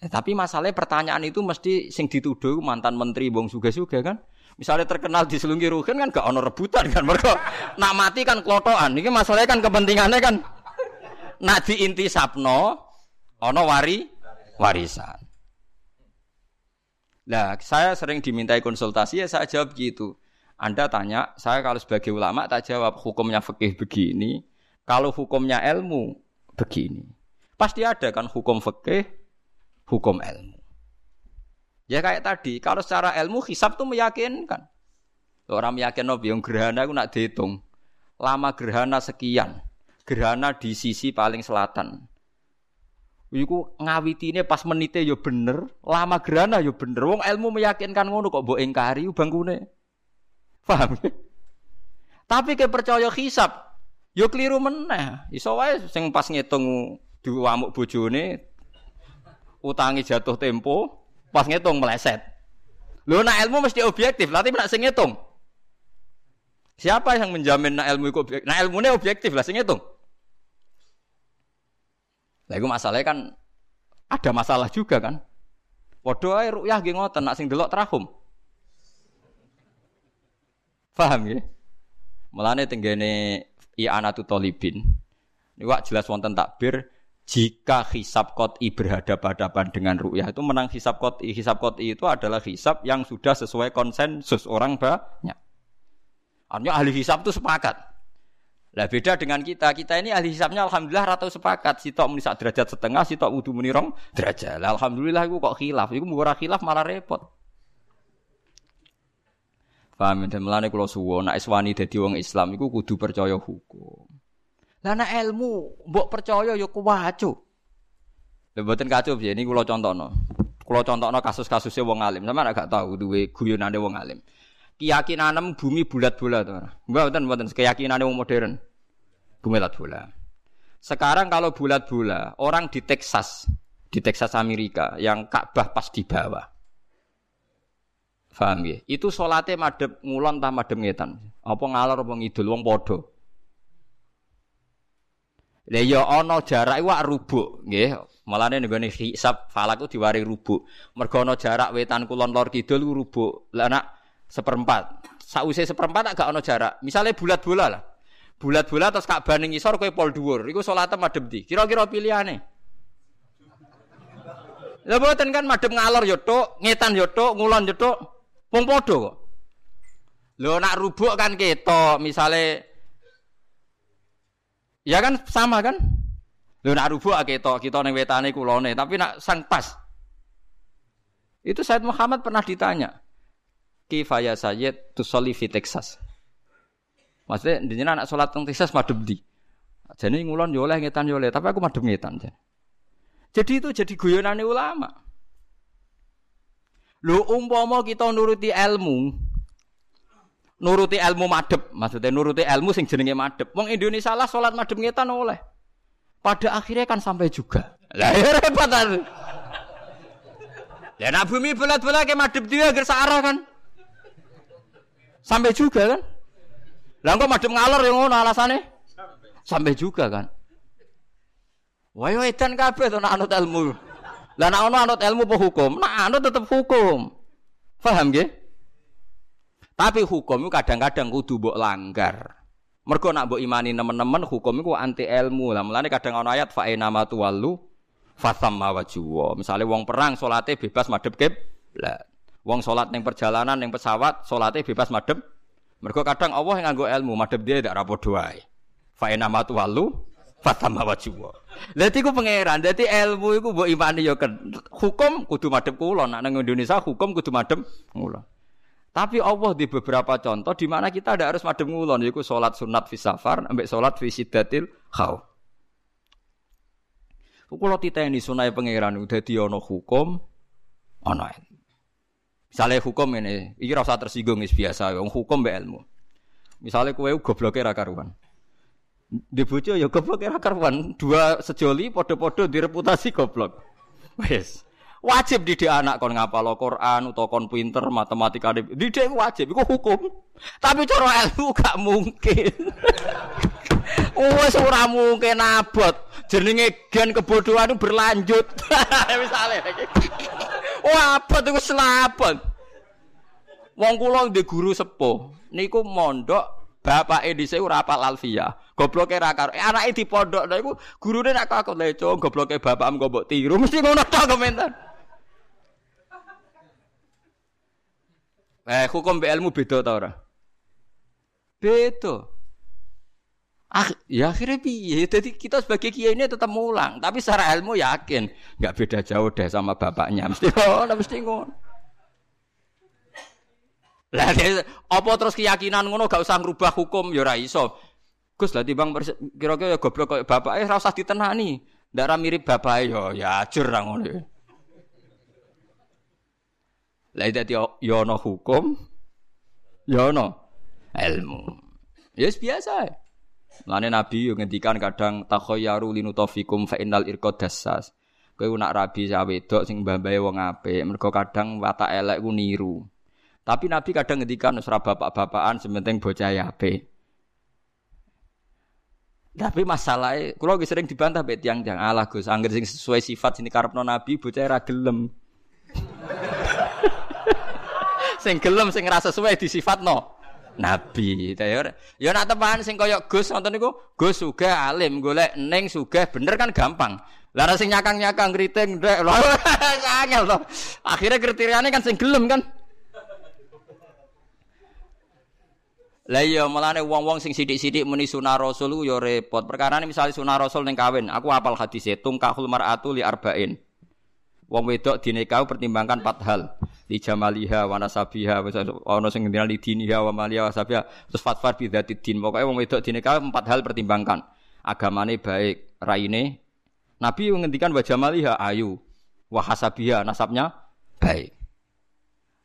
Eh, tapi masalahnya pertanyaan itu mesti sing dituduh mantan menteri bong suga-suga kan. Misalnya terkenal di selungi rugen kan gak ono rebutan kan mereka nak mati kan klotoan. Ini masalahnya kan kepentingannya kan nak di inti sapno ono wari warisan. Nah, saya sering dimintai konsultasi ya saya jawab gitu. Anda tanya, saya kalau sebagai ulama tak jawab hukumnya fikih begini, kalau hukumnya ilmu begini. Pasti ada kan hukum fikih, hukum ilmu. Ya kayak tadi, kalau secara ilmu hisab tuh meyakinkan. Orang meyakin nabi yang gerhana aku nak dihitung. Lama gerhana sekian. Gerhana di sisi paling selatan. Iku ngawitine pas menite ya bener, lama gerhana yo ya bener. Wong ilmu meyakinkan ngono kok mbok ingkari bangkune. Paham? [laughs] Tapi ke percaya hisab, yo keliru meneh. Iso wae sing pas ngitung diwamuk bojone utangi jatuh tempo, pas ngitung meleset. Lho nak ilmu mesti objektif, tapi nak sing ngitung. Siapa yang menjamin nak ilmu itu objektif? Nah ilmunya objektif lah sing ngitung. Lah iku masalahnya kan ada masalah juga kan. Padha ae rukyah nggih ngoten nak sing delok trahum. Paham ya? Mulane tenggene i'anatu talibin. Niku jelas wonten takbir jika hisab kot'i berhadapan-hadapan dengan ru'yah itu menang hisab kot'i. Hisab kot'i itu adalah hisab yang sudah sesuai konsensus orang banyak. Artinya ahli hisab itu sepakat. Lah beda dengan kita. Kita ini ahli hisabnya alhamdulillah rata sepakat. Si tok muni derajat setengah, si tok wudu muni rong derajat. Lah alhamdulillah iku kok khilaf. Iku murah khilaf malah repot. Paham dan melane kula suwon nek iswani dadi wong Islam iku kudu percaya hukum. Lah nek ilmu mbok percaya ya kuwacu. Lha mboten kacu piye ini kula contohno. Kula contohno kasus-kasusnya wong alim. Sama gak tahu duwe guyonane wong alim. Keyakinan bumi bulat-bulat ora. Mboten mboten keyakinane wong modern. Bumi bulat-bulat. Sekarang kalau bulat-bulat, orang di Texas, di Texas Amerika yang Ka'bah pas di bawah. Paham ya? Itu solatnya madep ngulon tak madep ngetan. Apa ngalor apa ngidul wong padha. Lah ya ana jarak iku rubuk, nggih. Malane nggone hisab falak ku diwari rubuk. Mergo ana jarak wetan kulon lor kidul rubuk. Lah nak seperempat. Sause seperempat agak ana jarak. Misalnya bulat bola lah. Bulat bola terus Ka'bah ning ngisor kowe pol dhuwur. Iku salate madhep ndi? Kira-kira pilihane. Lah boten kan madhep ngalor yo tok, ngetan yo tok, ngulon yo tok. Wong padha kok. Lho nak rubuk kan ketok, misale Ya kan sama kan? Lho nak rubuk ketok, kita ning wetane kulone, tapi nak sang pas. Itu Said Muhammad pernah ditanya. Kifaya Sayyid tusolli fi Texas. Maksudnya dinyen anak sholat teng Texas madem di. Jadi ngulon yo oleh ngetan yo oleh, tapi aku madem ngetan. Jadi itu jadi guyonane ulama. Lu umpama kita nuruti ilmu, nuruti ilmu madep, maksudnya nuruti ilmu sing jenenge madep. Wong Indonesia lah sholat madep ngetan oleh. Pada akhirnya kan sampai juga. Lah ya repot Lah nak bumi bulat-bulat ke madep dia agar searah kan. Sampai juga kan? Lah kok madem ngalor yang ngono alasane? Sampai juga kan. Wah yo edan kabeh to anut ilmu. Lah nak ono anut ilmu apa hukum? Nak anut tetep hukum. Paham nggih? Tapi hukum itu kadang-kadang kudu mbok langgar. Mergo nak mbok imani nemen-nemen hukum itu anti ilmu. Lah mulane kadang ono ayat fa nama tuwallu fasamma wajhu. Misale wong perang salate bebas madhep kiblat. Wong salat ning perjalanan ning pesawat salate bebas madhep Mergo kadang Allah yang nganggo ilmu, madhep dia tidak rapor doai. Fa ina matu walu fatama wajhu. Dadi ku pangeran, dadi ilmu iku mbok imani ya hukum kudu madhep kula, nek nang Indonesia hukum kudu madhep kula. Tapi Allah di beberapa contoh di mana kita tidak harus madhep ngulon yaiku salat sunat fi safar ambek salat fi siddatil khauf. Kula titeni sunai pangeran dadi ana hukum ana Misalnya hukum ini, ini rasa tersinggung is biasa, yang hukum be ilmu. Misalnya kue gobloknya ra karuan. Di ya gobloknya ra karuan. Dua sejoli podo-podo direputasi goblok. Wes. Wajib didik anak kon ngapal Quran utawa kon pinter matematika didik wajib iku hukum. Tapi cara ilmu gak mungkin. [laughs] Wes ora mungkin abot. Jenenge gen kebodohan berlanjut. [laughs] Misalnya Wah, apa tuh selapon. Wong kula ndek guru sepuh. Niku mondok bapake dhisik ora apal alfiyah. Gobloke ra karo. Eh, anake di pondok lha iku gurune nak aku leco gobloke bapakmu kok mbok tiru [laughs] mesti ngono komentar. Eh, hukum ilmu beda ta ora? Beda. Ah, ya akhirnya piye? Jadi kita sebagai kiai ini tetap mulang, tapi secara ilmu yakin nggak beda jauh deh sama bapaknya. Mesti ngono, mesti ngono. Lah apa terus keyakinan ngono gak usah ngerubah hukum ya ora iso. Gus lah timbang kira-kira ya goblok kaya bapak eh ora usah ditenani. Ndak mirip bapak ya ya ajur ra ngono. Lah dadi ya ana hukum ya ana ilmu. Ya yes, biasa. Ya. Lane Nabi yo ngendikan kadang takhayyaru linutafikum fa innal irqad dassas. Kowe nak rabi sak wedok sing mbambahe wong apik, mergo kadang watak elek ku niru. Tapi Nabi kadang ngendikan wis bapak-bapakan sementing bocah apik. Tapi masalahnya, kalau sering dibantah bet tiang-tiang Allah Gus, angger sing sesuai sifat sini karepno Nabi, bocah ra gelem. [laughs] sing gelem sing rasa sesuai di sifat no Nabi. Ya ya nak tepan sing koyok Gus nonton niku, Gus sugih alim, golek ning sugih bener kan gampang. Lah sing nyakang-nyakang kriting ndek [laughs] angel to. Akhirnya kriteriane kan sing gelem kan. Lah iya mulane wong-wong sing sithik-sithik muni sunah rasul ku ya repot. Perkara misalnya sunah rasul ning kawin, aku apal hadise tungkahul mar'atu li arba'in. Wong wedok dinekau pertimbangkan empat hal. Li jamaliha wa nasabiha ana sing ngendina li diniha wa maliha wa terus fatfar dzati din. Pokoke wong wedok dinekau empat hal pertimbangkan. Agamane baik, raine. Nabi ngendikan wa jamaliha ayu, wa hasabiha nasabnya baik.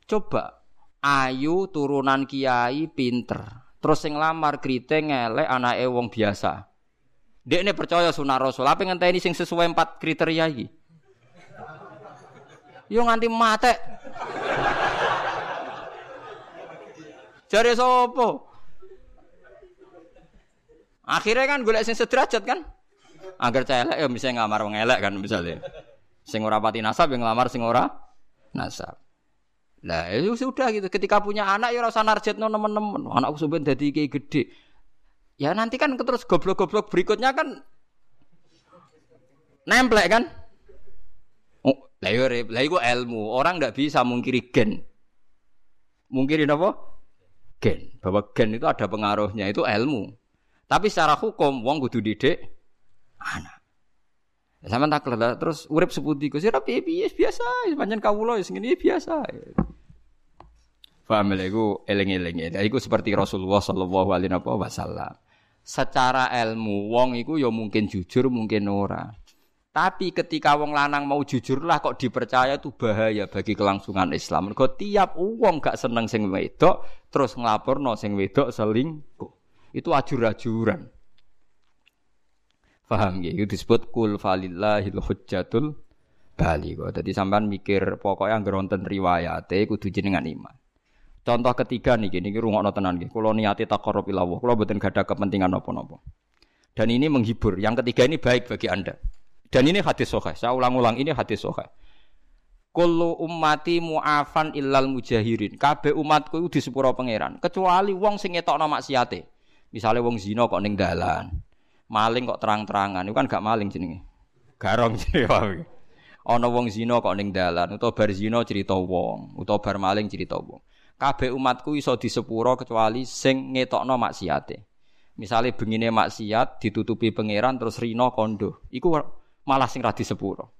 Coba ayu turunan kiai pinter. Terus sing lamar kriting ngelek anake wong biasa. Dek ini percaya sunah rasul. Apa ngenteni sing sesuai empat kriteria iki? Yo nganti mate. Jare sopo? Akhirnya kan golek sing sederajat kan? Agar celek ya bisa ngamar wong elek kan misalnya. Sing ora pati nasab yang ngamar sing ora nasab. Lah itu ya sudah gitu. Ketika punya anak ya rasa narjetno teman-teman. Anakku sampean dadi kayak gede. Ya nanti kan terus goblok-goblok berikutnya kan nemplek kan? Lah yo iya, lah iku ilmu. Orang ndak bisa mungkiri gen. Mungkiri apa? Gen. Bahwa gen itu ada pengaruhnya, itu ilmu. Tapi secara hukum wong kudu didik anak. Sama tak terus urip seputi ku sira piye piye biasa, pancen kawula ya sing biasa. Paham lha iku eling-eling ya. Iku seperti Rasulullah sallallahu alaihi wasallam. Secara ilmu wong iku ya mungkin jujur, mungkin ora. Tapi ketika wong lanang mau jujur lah kok dipercaya itu bahaya bagi kelangsungan Islam. Mergo tiap wong gak seneng sing wedok terus nglaporno sing wedok selingkuh. Itu ajur-ajuran. Paham ya? Itu disebut kul falillahil hujjatul baligho. Jadi sampean mikir pokoknya anggere wonten riwayate kudu jenengan iman. Contoh ketiga nih gini, rungokno tenan nggih. Kula niate taqarrub ila Allah. Kula mboten gadah kepentingan apa-apa. Dan ini menghibur. Yang ketiga ini baik bagi Anda. Dan ini hadis sahih. Saya ulang-ulang ini hadis sahih. Kullu ummati mu'afan illal mujahirin. Kabeh umatku itu di sepuro pangeran, kecuali wong sing ngetokno maksiate. Misalnya wong zina kok ning dalan. Maling kok terang-terangan. Itu kan gak maling jenenge. Garong [laughs] jenenge ana wong zina kok ning dalan. Utawa bar zina cerita wong. Utawa bar maling cerita wong. Kabeh umatku iso disepuro kecuali sing ngetokno maksiate. Misale bengine maksiat ditutupi pangeran terus rino kondo. Iku malah sing ra disepuro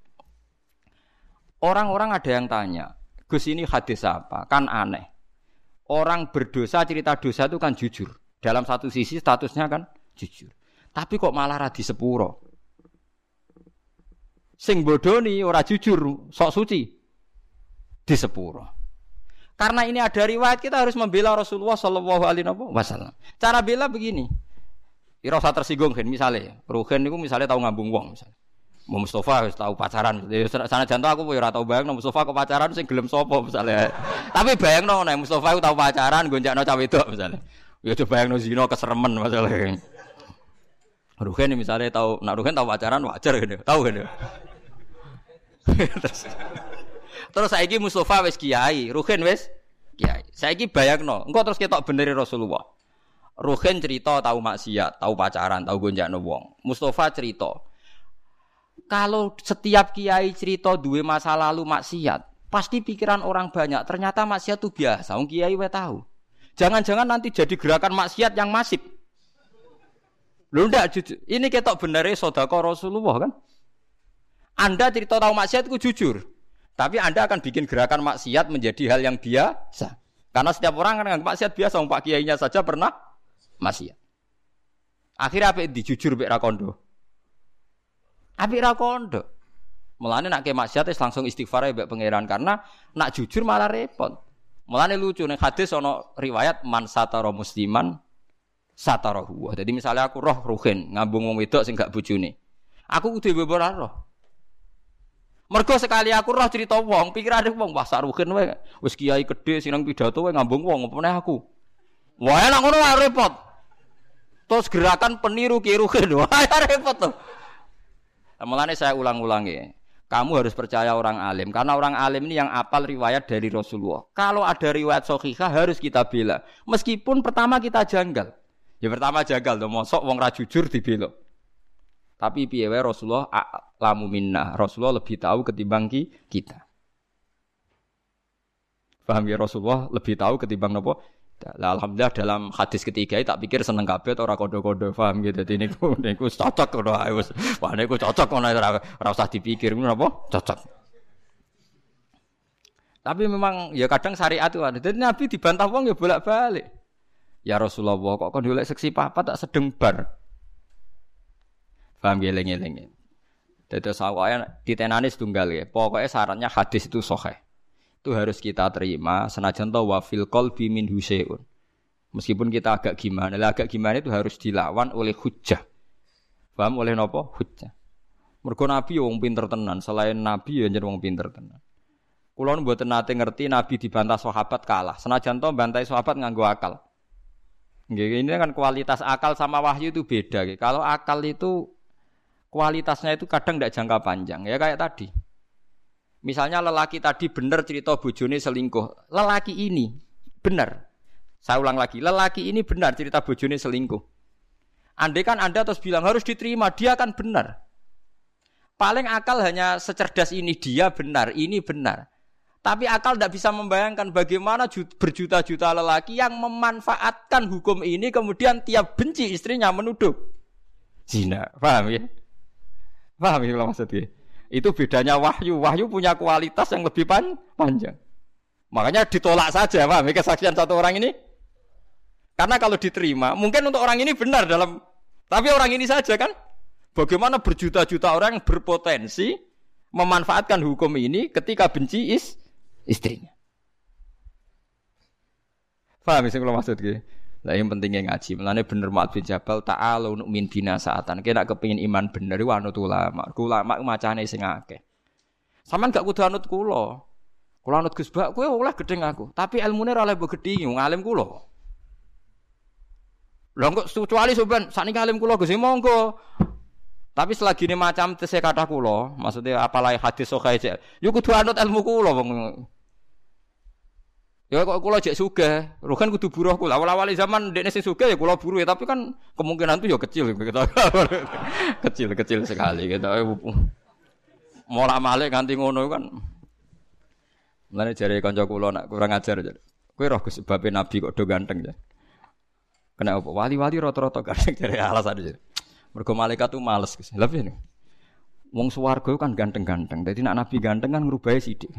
orang-orang ada yang tanya Gus ini hadis apa kan aneh orang berdosa cerita dosa itu kan jujur dalam satu sisi statusnya kan jujur tapi kok malah ra sepuro. Sing bodoni ora jujur, sok suci di sepuro. Karena ini ada riwayat kita harus membela Rasulullah Shallallahu Alaihi Wasallam. Cara bela begini. Ira usah tersinggung kan misalnya, Ruhen itu misalnya tahu ngambung wong misalnya. Mau Mustafa harus tahu pacaran. Ya, sana jantung aku ya tahu bayang Mustafa ke pacaran sing gelem sopo misalnya. Tapi bayang no, Mustafa itu tahu pacaran gonjak no cawe itu misalnya. Ya coba bayang no zino keseremen misalnya. Ruhen misalnya tahu, nak Ruhen tahu pacaran wajar gitu, tahu gitu. terus, terus saya Mustafa wes kiai, Ruhen wes kiai. Saya ini no, engkau terus kita bener Rasulullah. Ruhen cerita tahu maksiat, tahu pacaran, tahu gonjak wong. Mustafa cerita, kalau setiap kiai cerita dua masa lalu maksiat, pasti pikiran orang banyak. Ternyata maksiat itu biasa, Wong kiai we tahu. Jangan-jangan nanti jadi gerakan maksiat yang masif. Lu ndak jujur. Ini ketok benernya sodako Rasulullah kan? Anda cerita tahu maksiat itu jujur. Tapi Anda akan bikin gerakan maksiat menjadi hal yang biasa. Karena setiap orang kan maksiat biasa, Pak Kiainya saja pernah maksiat. Akhirnya apa itu jujur Bek Rakondo? Abi Rakondo. Mulane nak ke maksiat langsung istighfar ya pangeran karena nak jujur malah repot. Mulane lucu nih hadis ono riwayat man satara musliman satarahu. Jadi misalnya aku roh ruhin ngambung wong wedok sing gak bojone. Aku kudu beber roh. Mergo sekali aku roh cerita wong, pikirane wong wah saruhin wae. Wis kiai gede sing nang pidato wae ngambung wong apa aku. Wah enak ngono repot. Terus gerakan peniru kirukin. [laughs] Wah, repot tuh. Mulane saya ulang-ulangi. Kamu harus percaya orang alim karena orang alim ini yang apal riwayat dari Rasulullah. Kalau ada riwayat sahihah harus kita bela. Meskipun pertama kita janggal. Ya pertama janggal dong, mosok wong ra jujur dibela. Tapi piye Rasulullah lamu minna. Rasulullah lebih tahu ketimbang kita. Paham ya Rasulullah lebih tahu ketimbang nopo Nah, alhamdulillah dalam hadis ketiga tak pikir seneng kabeh ora kodo-kodo paham gitu. Dadi niku [laughs] niku cocok ngono ae wis. Wah niku cocok ngono ora usah dipikir ngono apa? Cocok. Tapi memang ya kadang syariat itu ada. Nabi dibantah wong ya bolak-balik. Ya Rasulullah kok kon golek seksi papa tak sedeng bar. Paham geleng-geleng. Dadi sawaya ditenani setunggal ya. Pokoknya syaratnya hadis itu sahih itu harus kita terima senajan to wa fil qalbi min huseun. Meskipun kita agak gimana, lah agak gimana itu harus dilawan oleh hujjah. Paham oleh nopo? Hujjah. Mergo Nabi wong pinter tenan, selain Nabi ya jeneng wong pinter tenan. Kulo mboten nate ngerti Nabi dibantah sahabat kalah. Senajan to bantai sahabat nganggo akal. Ini kan kualitas akal sama wahyu itu beda. Kalau akal itu kualitasnya itu kadang tidak jangka panjang. Ya kayak tadi. Misalnya lelaki tadi benar cerita bojone selingkuh. Lelaki ini benar. Saya ulang lagi, lelaki ini benar cerita bojone selingkuh. Andai kan Anda terus bilang harus diterima, dia akan benar. Paling akal hanya secerdas ini dia benar, ini benar. Tapi akal tidak bisa membayangkan bagaimana berjuta-juta lelaki yang memanfaatkan hukum ini kemudian tiap benci istrinya menuduh zina. Paham ya? Paham ya maksudnya? Itu bedanya wahyu. Wahyu punya kualitas yang lebih pan panjang. Makanya ditolak saja, paham? Kesaksian satu orang ini. Karena kalau diterima, mungkin untuk orang ini benar dalam tapi orang ini saja kan. Bagaimana berjuta-juta orang berpotensi memanfaatkan hukum ini ketika benci is istrinya. Paham sih kalau maksud? Lah yang pentingnya ngaji. Mulane bener Mu'ad bin Jabal ta'ala untuk min bina saatan. Kena kepingin iman bener iku anut ulama. Ulama macane sing akeh. Saman gak kudu anut kula. Kula anut Gus Bak kowe oleh gedeng aku. Tapi ilmune ora oleh mbok gedhi wong alim kula. Lah kok kecuali sampean sakniki alim kula Gus ya monggo. Tapi selagi ini macam tese kata kula, maksudnya apalagi hadis sahih yo kudu anut ilmu kula wong Ya kok kula jek sugih, rohan kudu buruh kula. Awal-awal zaman dekne sing sugih ya kula buruh ya, tapi kan kemungkinan itu ya kecil gitu. [laughs] kecil kecil sekali gitu. Mola malik nganti ngono kan. Mulane jare kanca kula nak kurang ajar aja. Kowe roh sebab Nabi kok do ganteng ya. Kena apa? Wali-wali rata-rata ganteng jare [laughs] alasan aja. Mergo malaikat tuh males. Lha piye Wong swarga kan ganteng-ganteng. Dadi nak Nabi ganteng kan ngrubahi sithik.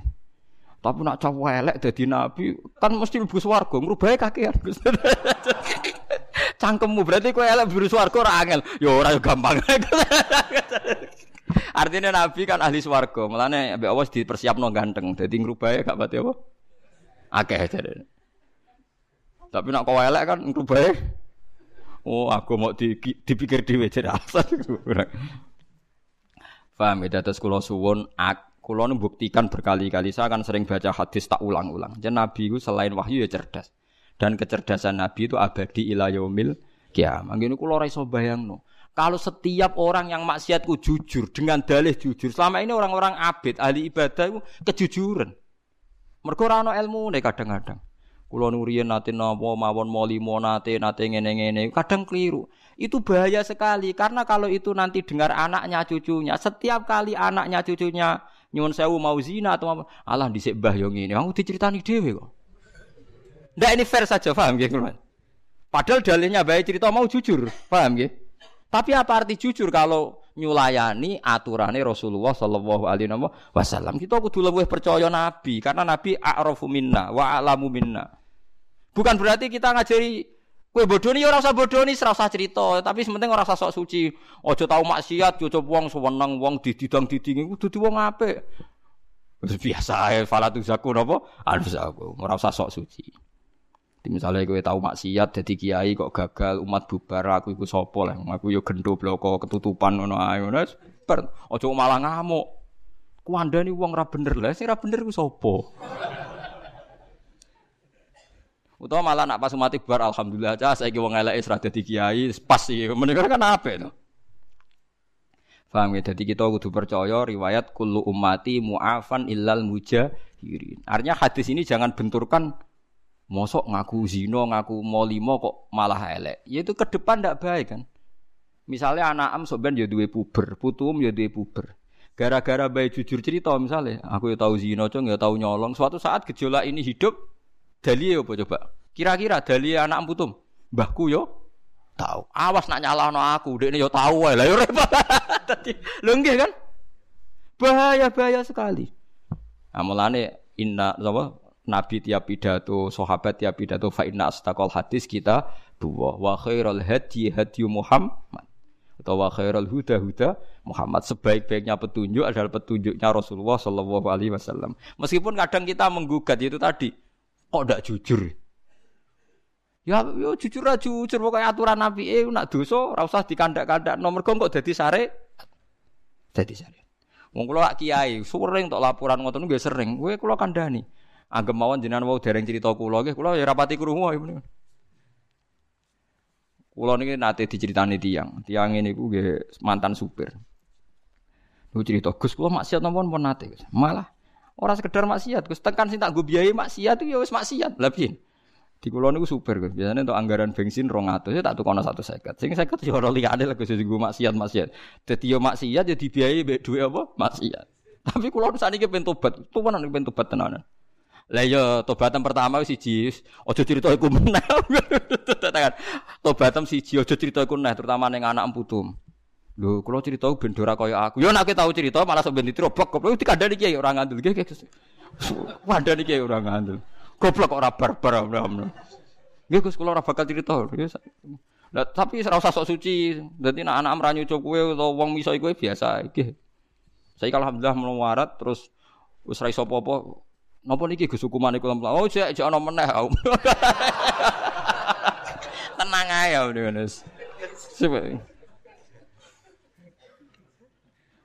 Tapi nak cowok elek jadi nabi kan mesti lebih swarga, ngrubahe kakean. [laughs] Cangkemmu berarti kowe elek biru swarga ora angel. Ya ora gampang. [laughs] Artinya nabi kan ahli swarga, mulane mbek Allah dipersiapno ganteng. Dadi ngrubahe gak pati apa? Akeh jare. Tapi nak kowe elek kan ngrubahe Oh, aku mau di, dipikir jare alasan. [laughs] Paham ya, terus kula suwun ak Kulo buktikan berkali-kali saya akan sering baca hadis tak ulang-ulang. Jadi Nabi itu selain wahyu ya cerdas. Dan kecerdasan Nabi itu abadi ila yaumil kiamat. Gini kulo raiso bayang no. Kalau setiap orang yang maksiatku jujur dengan dalih jujur, selama ini orang-orang abid ahli ibadah itu kejujuran. Mergo ora ilmu nih kadang-kadang. Kulo nuriyen nate napa mawon molimo nate nate ngene-ngene, kadang keliru. Itu bahaya sekali karena kalau itu nanti dengar anaknya cucunya, setiap kali anaknya cucunya nyuwun sewu mau zina atau apa, Allah dhisik mbah yo ngene. Aku diceritani dhewe kok. Ndak ini fair saja, paham nggih, Kulo? Padahal dalilnya baik cerita mau jujur, paham nggih? Tapi apa arti jujur kalau nyulayani aturannya Rasulullah Shallallahu Alaihi Wasallam? Kita kudu lebih percaya Nabi karena Nabi a'rafu minna wa a'lamu minna. Bukan berarti kita ngajari Kue bodoni ora usah bodoni, ora usah cerita, tapi sementing ora usah sok suci. Aja tau maksiat, aja wong sewenang wong dididang didingi kudu dadi wong apik. Biasa ae falatu zaku napa? Harus aku, ora usah sok suci. Misalnya kowe tau maksiat dadi kiai kok gagal umat bubar aku iku sapa lah. Aku yo gendo bloko ketutupan ngono ae ngono. Aja malah ngamuk. Kuandani wong ra bener lah, sing ra bener ku sapa? Utawa malah nak pas mati bar alhamdulillah cah saiki wong eleke wis dadi kiai pas iki. Menika kan apik to. Paham ya? Jadi kita kudu percaya riwayat kullu ummati mu'afan illal mujahirin. Artinya hadis ini jangan benturkan mosok ngaku zino, ngaku molimo kok malah elek. Ya itu ke depan ndak baik kan. Misalnya anak am soben ya duwe puber, putum ya duwe puber. Gara-gara bayi jujur cerita misalnya, aku ya tahu zino, cong ya tahu nyolong. Suatu saat gejolak ini hidup, dali ya apa coba? Kira-kira dali anak putum, mbahku yo tahu. Awas nak nyalahno aku, dekne yo tahu wae. Lah yo repot. [laughs] Dadi lho nggih kan? Bahaya bahaya sekali. Nah, mulane inna apa Nabi tiap pidato, sahabat tiap pidato fa inna astaqal hadis kita dua wa khairul hadi hadi Muhammad atau wa khairul huda huda Muhammad sebaik-baiknya petunjuk adalah petunjuknya Rasulullah Shallallahu Alaihi Wasallam. Meskipun kadang kita menggugat itu tadi, kok tidak jujur? Ya, yo jujur aja jujur pokoknya aturan Nabi eh nak dosa ora usah dikandak-kandak nomor kok jadi sare jadi sare. Wong kula kiai sering tok laporan ngoten nggih sering. Kowe kula kandhani. Anggap mawon jenengan wau dereng cerita kula nggih kula ya rapati krungu wae Kulo niki nate diceritani tiang. Tiang ini ku mantan supir. Lu cerita Gus kulo maksiat napa pun nate. Malah orang sekedar maksiat Gus tekan sing tak go biayai maksiat itu ya wis maksiat. Piye? Di kulo niku supir Gus. Biasanya untuk anggaran bensin 200 ya tak tukono 150. Sing 50 ya ora liyane lah Gus gue maksiat maksiat. Dadi yo maksiat ya dibiayai mbek duwe apa? Maksiat. Tapi kulo saniki pengen tobat. Tuh nek pengen tobat tenanan. Lah iya tobatan pertama siji aja cerita iku meneh. [laughs] Tobatan siji aja cerita iku meneh terutama ning anak putum. Lho kula cerita ben ora kaya aku. Ya nek tahu cerita malah sok ben ditrobok goblok dikandani kiai ora ngandel nggih. Wandani kiai ora ngandel. Goblok kok ora barbar. Nggih Gus kula ora bakal cerita. Lah tapi ora usah sok suci. Dadi nek anak mranyu kowe utawa wong miso iku biasa iki. Saya alhamdulillah melawarat terus wis ra iso apa-apa Napa niki Gus hukumane kula Oh, jek jek ana meneh. [laughs] Tenang ae ya Yunus. Coba.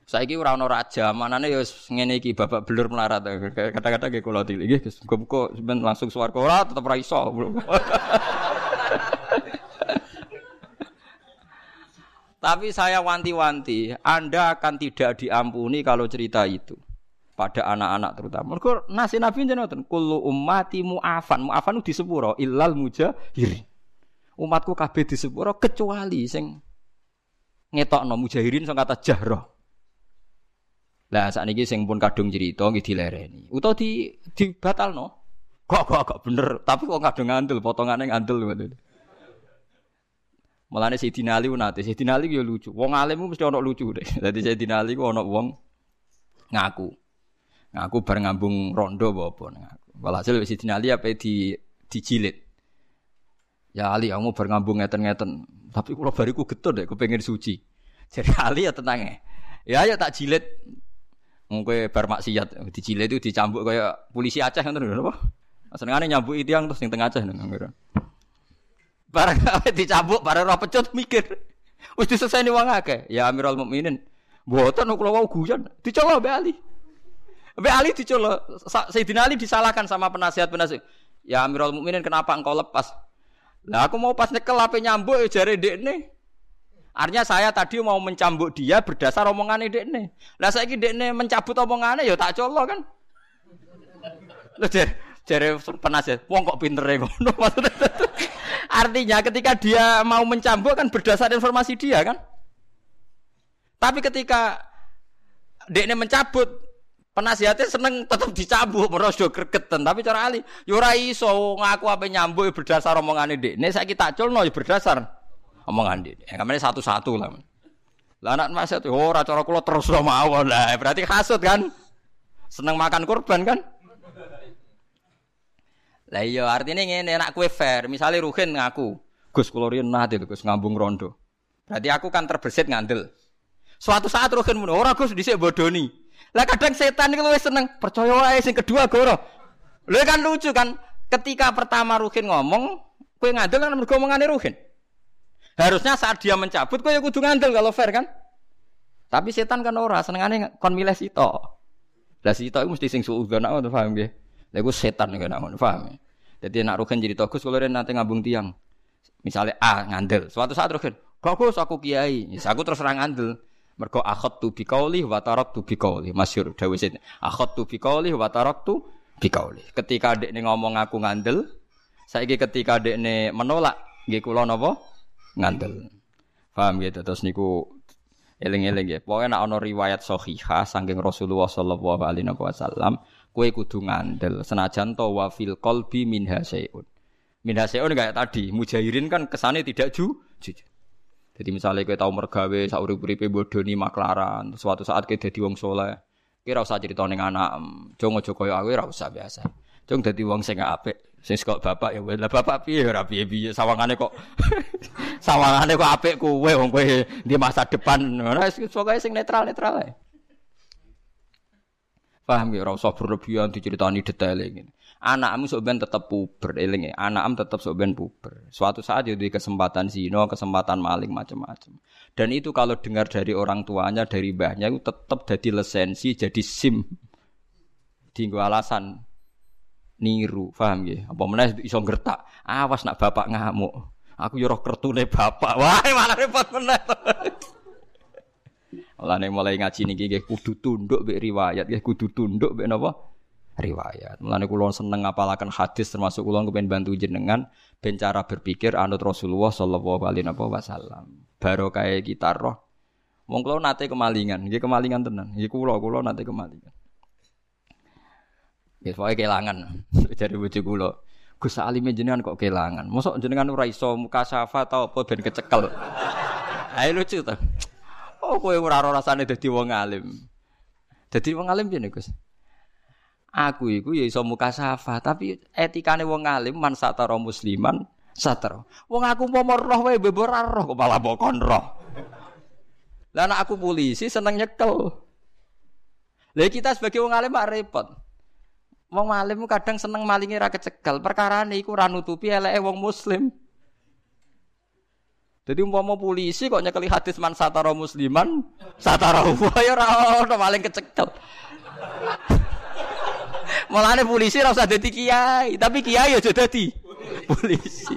Saiki ora ana raja, manane ya ngene iki babak belur melarat. Kata-kata nggih kula tili nggih Gus. Sampean langsung swarga ora tetep ra iso. [laughs] Tapi saya wanti-wanti, Anda akan tidak diampuni kalau cerita itu pada anak-anak terutama. Mergo nasi Nabi jenengan kullu ummati mu'afan. Mu'afan di sepuro illal mujahir. Umatku kabeh di sepuro kecuali sing ngetokno mujahirin sing kata jahro. Lah sakniki sing pun kadung cerita nggih dilereni. Utawa di dibatalno. Kok kok kok bener, tapi kok kadung ngandel potongane ngandel ngoten. Mulane Sayyidina Ali nate, Sayyidina Ali yo lucu. Wong alim mesti ana lucu deh. [laughs] Dadi Sayyidina Ali ku ana wong ngaku. Aku bar ngambung rondo apa ngaku. Walhasil wis dinali apa di dijilid. Ya Ali kamu bar ngambung ngeten-ngeten. Tapi kula bariku getun deh, pengen suci. Jadi [laughs] Ali ya tenang ya. Ya ya tak jilid. Mungkin bar maksiat dijilid itu dicambuk kayak polisi Aceh ngoten lho apa? Senengane nyambuk itu yang terus yang tengah Aceh nang Barang [laughs] dicambuk, barang roh pecut mikir. Wis diseseni wong akeh. Ya Amirul Mukminin. Mboten kula wau guyon. Dicoba mbek Ali. Sampai Ali dicolok, Sayyidina Ali disalahkan sama penasihat-penasihat. Ya Amirul Mukminin kenapa engkau lepas? Lah aku mau pas nyekel apa nyambuk ya jare dekne. Artinya saya tadi mau mencambuk dia berdasar omongan dekne. Lah saiki dekne mencabut omongannya ya tak colok kan. Lah jare jare penasihat, wong kok pinter ya ngono [laughs] Artinya ketika dia mau mencambuk kan berdasar informasi dia kan. Tapi ketika dekne mencabut Penasihatnya seneng tetap dicambuk, meros do gregetan. Tapi cara Ali, yura ya iso ngaku apa nyambuk ya berdasar omongan ini. Ini saya kita ya berdasar omongan ini. Yang kemarin satu-satu lah. Lah anak nasihat, oh cara kulo terus lo mau lah. Berarti kasut kan? Seneng makan kurban kan? Lah iya artinya ini anak kue fair. Misalnya Ruhin ngaku, Gus kulo riyen nate Gus ngambung rondo. Berarti aku kan terbesit ngandel. Suatu saat Ruhin mun, ora Gus dhisik bodoni. Lah kadang setan itu lebih seneng percaya wae sing kedua goro. Lha kan lucu kan ketika pertama Ruhin ngomong, kowe ngandel kan mergo omongane Ruhin. Harusnya saat dia mencabut kowe ya kudu ngandel kalau fair kan. Tapi setan kan ora senengane kon milih sito. Lah sito iku mesti sing suudzon ngono paham nggih. Lah iku setan ngono paham. Jadi nak Ruhin jadi togus kalau nanti ngabung tiang. Misalnya A ngandel, suatu saat Ruhin, bagus aku kiai, yes, aku terus serang ngandel. Mergo akhot tu bikauli wa tarak tu bikauli. Masyur dawuh sini. Akhot tu bikauli wa tarak tu bikauli. Ketika dek ngomong aku ngandel, saiki ketika dek menolak, kula napa? Ngandel. Paham gitu. Terus niku eling-eling ya. Pokoknya nak ana riwayat sahihah saking Rasulullah sallallahu alaihi wasallam, kowe kudu ngandel senajan to wa fil qalbi min hasyun. Min hasyun kayak tadi, mujahirin kan kesane tidak ju jujur. Jadi misalnya kita tahu mergawe saurip-uripe bodoni maklaran, suatu saat kita jadi wong soleh, kira usah cerita ning anak, jong aja koyo aku ora usah biasa. Jong dadi wong sing apik, sing kok bapak ya lah bapak piye ora piye-piye sawangane kok [laughs] sawangane kok apik kowe wong kowe di masa depan. Ora pokoke sing netral-netral ae. Paham ya ora usah berlebihan diceritani detail ngene. Anakmu sebenarnya tetap puber eling ya anakmu tetap sebenarnya puber. Suatu saat jadi kesempatan zino kesempatan maling macam-macam dan itu kalau dengar dari orang tuanya dari mbahnya itu tetap jadi lisensi jadi sim. Tinggal alasan niru paham ya apa mana iso gertak awas nak bapak ngamuk aku yo roh kertune bapak [laughs] wah malah repot meneh [laughs] Mulane mulai ngaji niki nggih kudu tunduk mbek riwayat nggih kudu tunduk mbek napa riwayat. Mulane kula seneng ngapalaken hadis termasuk kula kepen bantu jenengan ben cara berpikir anut Rasulullah sallallahu alaihi wasallam. Barokah kita roh. Wong kula nate kemalingan, nggih kemalingan tenan. Nggih kula kula nate kemalingan. Nggih pokoke kelangan dari bojo kula. Gus Alim jenengan kok kelangan. Mosok jenengan ora iso muka syafa tau apa ben kecekel. [laughs] Ayo lucu to. Oh kowe ora rasane dadi wong alim. Dadi wong alim piye Gus? Aku iku ya iso muka safa, tapi etikane wong alim man satara musliman satara. Wong aku mau roh wae bebor roh kok malah bokon roh. Lah aku polisi seneng nyekel. Lah kita sebagai wong alim mak repot. Wong alim kadang seneng malingi ra kecekel, perkarane iku ora nutupi eleke wong muslim. Jadi umpama polisi kok nyekeli hadis man satara musliman, satara wa ya ora ono maling kecekel. [laughs] Mulane polisi ora usah dadi kiai, tapi kiai aja dadi polisi. [laughs]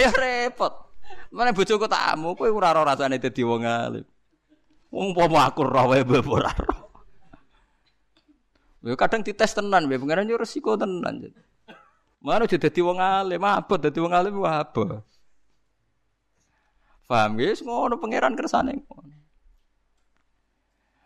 Ayo repot. Mana bojoku tamu, kowe ora ora rasane dadi wong alim. Wong pomo aku roh wae ora Yo kadang dites tenan, wae pengen yo resiko tenan. Mana jadi dadi wong alim, abot dadi wong alim wah apa. Paham guys, ngono pangeran kersane.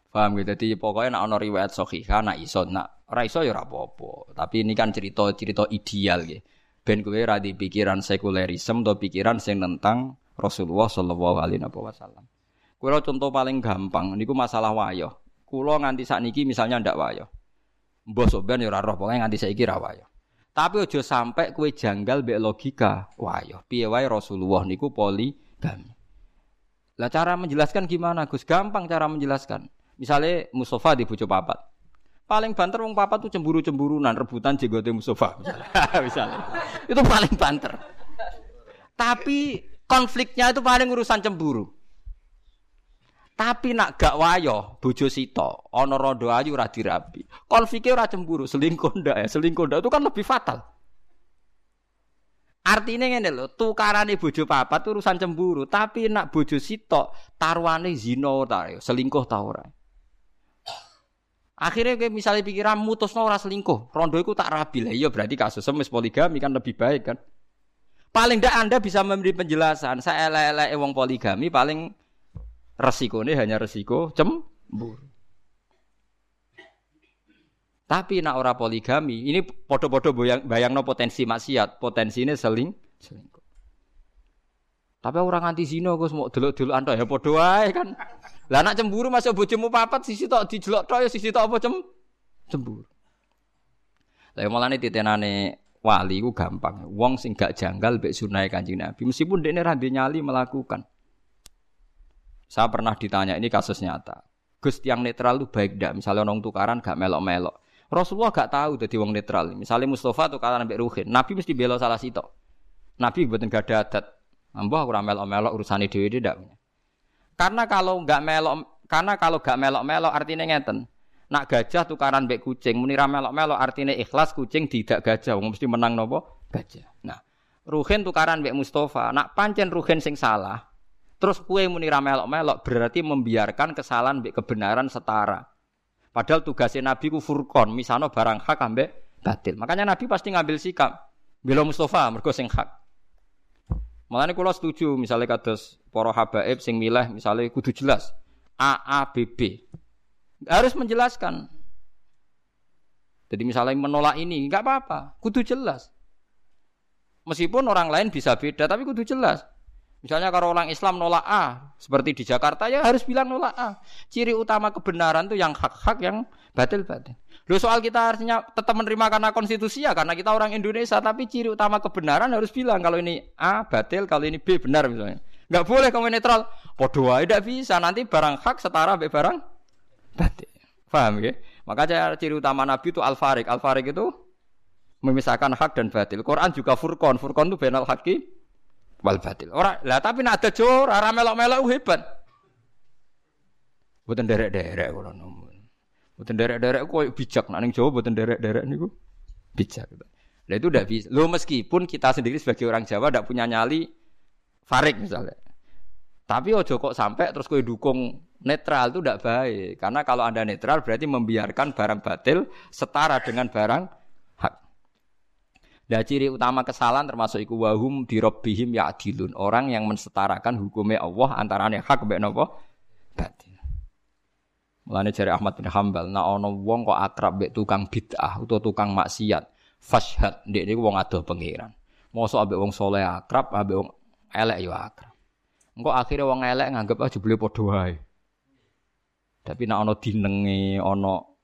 Paham gitu. Jadi pokoknya nak ono riwayat sahihah nak iso nak ora iso ya apa-apa. Tapi ini kan cerita-cerita ideal gitu. Ben kowe ora di pikiran sekulerisme atau pikiran sing tentang Rasulullah sallallahu alaihi wasallam. Kulo contoh paling gampang niku masalah wayo. Kulo nganti sakniki misalnya ndak wayo. Mbok soben ya ora roh pokoke nganti saiki ra wayo. Tapi ojo sampai kue janggal be logika wayo. Piye wae Rasulullah niku poligami. Lah cara menjelaskan gimana Gus? Gampang cara menjelaskan. Misalnya Mustafa di bojo papat. Paling banter wong papat tuh cemburu-cemburunan, rebutan jenggote Mustafa misalnya. [laughs] misalnya. Itu paling banter. Tapi konfliknya itu paling urusan cemburu. Tapi nak gak wayo bojo sito, ana rondo ayu ora dirabi. Konfliknya ora cemburu, selingkuh ndak ya, selingkuh ndak itu kan lebih fatal. Artinya ngene lho, tukarane bojo papat urusan cemburu, tapi nak bojo sitok taruhane zina ta, ya, selingkuh ta ora. Akhirnya kayak misalnya pikiran mutus ora selingkuh, rondo itu tak rabi lah. Iya berarti kasus semis poligami kan lebih baik kan. Paling tidak Anda bisa memberi penjelasan. Saya elek wong poligami paling resiko ini hanya resiko cemburu. Tapi nak ora poligami, ini podo-podo bayang, bayang no potensi maksiat, potensi ini seling, selingkuh. Tapi orang anti zino, gue mau dulu-dulu anda ya podo kan. Lah anak cemburu masuk bojomu papat sisi tok dijelok tok ya sisi tok apa cem cemburu. Lah malah nih titenane wali ku gampang. Wong sing gak janggal mbek sunah Kanjeng Nabi meskipun dekne ra nyali melakukan. Saya pernah ditanya ini kasus nyata. Gus yang netral lu baik ndak? Misalnya orang tukaran gak melok-melok. Rasulullah gak tahu jadi wong netral. Misalnya Mustafa tukaran ambek Ruhin, Nabi mesti bela salah sitok. Nabi buatin gak ada adat. Mbah ora melok-melok urusane dhewe ndak. Karena kalau nggak melok, karena kalau nggak melok-melok artinya ngeten. Nak gajah tukaran mbek kucing, muni ra melok-melok artine ikhlas kucing tidak gajah, wong mesti menang nopo? Gajah. Nah, Ruhin tukaran mbek Mustafa, nak pancen Ruhin sing salah. Terus kue muni melok-melok berarti membiarkan kesalahan mbek kebenaran setara. Padahal tugasnya Nabi ku furqon, misalnya barang hak ambek batil. Makanya Nabi pasti ngambil sikap. Bila Mustafa mergo sing hak. Mulane kula setuju misalnya kados para habaib sing milih misalnya kudu jelas A A B B harus menjelaskan. Jadi misalnya menolak ini, nggak apa-apa, kudu jelas. Meskipun orang lain bisa beda, tapi kudu jelas. Misalnya kalau orang Islam nolak A, seperti di Jakarta ya harus bilang nolak A. Ciri utama kebenaran itu yang hak-hak, yang batil-batil. Lo soal kita harusnya tetap menerima karena konstitusi ya, karena kita orang Indonesia, tapi ciri utama kebenaran harus bilang kalau ini A batil, kalau ini B benar misalnya. Nggak boleh kamu netral. Podo tidak bisa. Nanti barang hak setara be barang batil. Paham ya? Maka ciri utama Nabi itu al-farik. Al-farik itu memisahkan hak dan batil. Quran juga furqan. Furqan itu benal haki wal batil. Ora, lah tapi nak ada jor, ora melok-melok hebat. Buatan derek-derek kalau nomun. Buatan derek-derek kok bijak. Nak ning Jawa buatan derek-derek niku bijak. Lah itu udah bisa. Lo meskipun kita sendiri sebagai orang Jawa tidak punya nyali farik misalnya. Tapi ojo kok sampai terus kue dukung netral itu tidak baik. Karena kalau anda netral berarti membiarkan barang batil setara dengan barang. Dan ciri utama kesalahan termasuk iku wahum ya adilun. Orang yang mensetarakan hukumnya Allah antara hak mbek napa batil. Mulane jari Ahmad bin Hambal, nah ono wong kok akrab mbek tukang bid'ah utawa tukang maksiat, fashhad ndek niku wong adoh pangeran. Mosok ambek wong soleh akrab, ambek wong elek yo akrab. Engkau akhirnya wong elek nganggep aja boleh wae. Tapi nak ono dinenge, ono